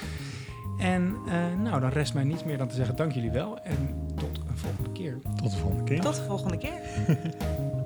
En eh, nou, dan rest mij niets meer dan te zeggen dank jullie wel en tot een volgende keer. Tot de volgende keer. Tot de volgende keer.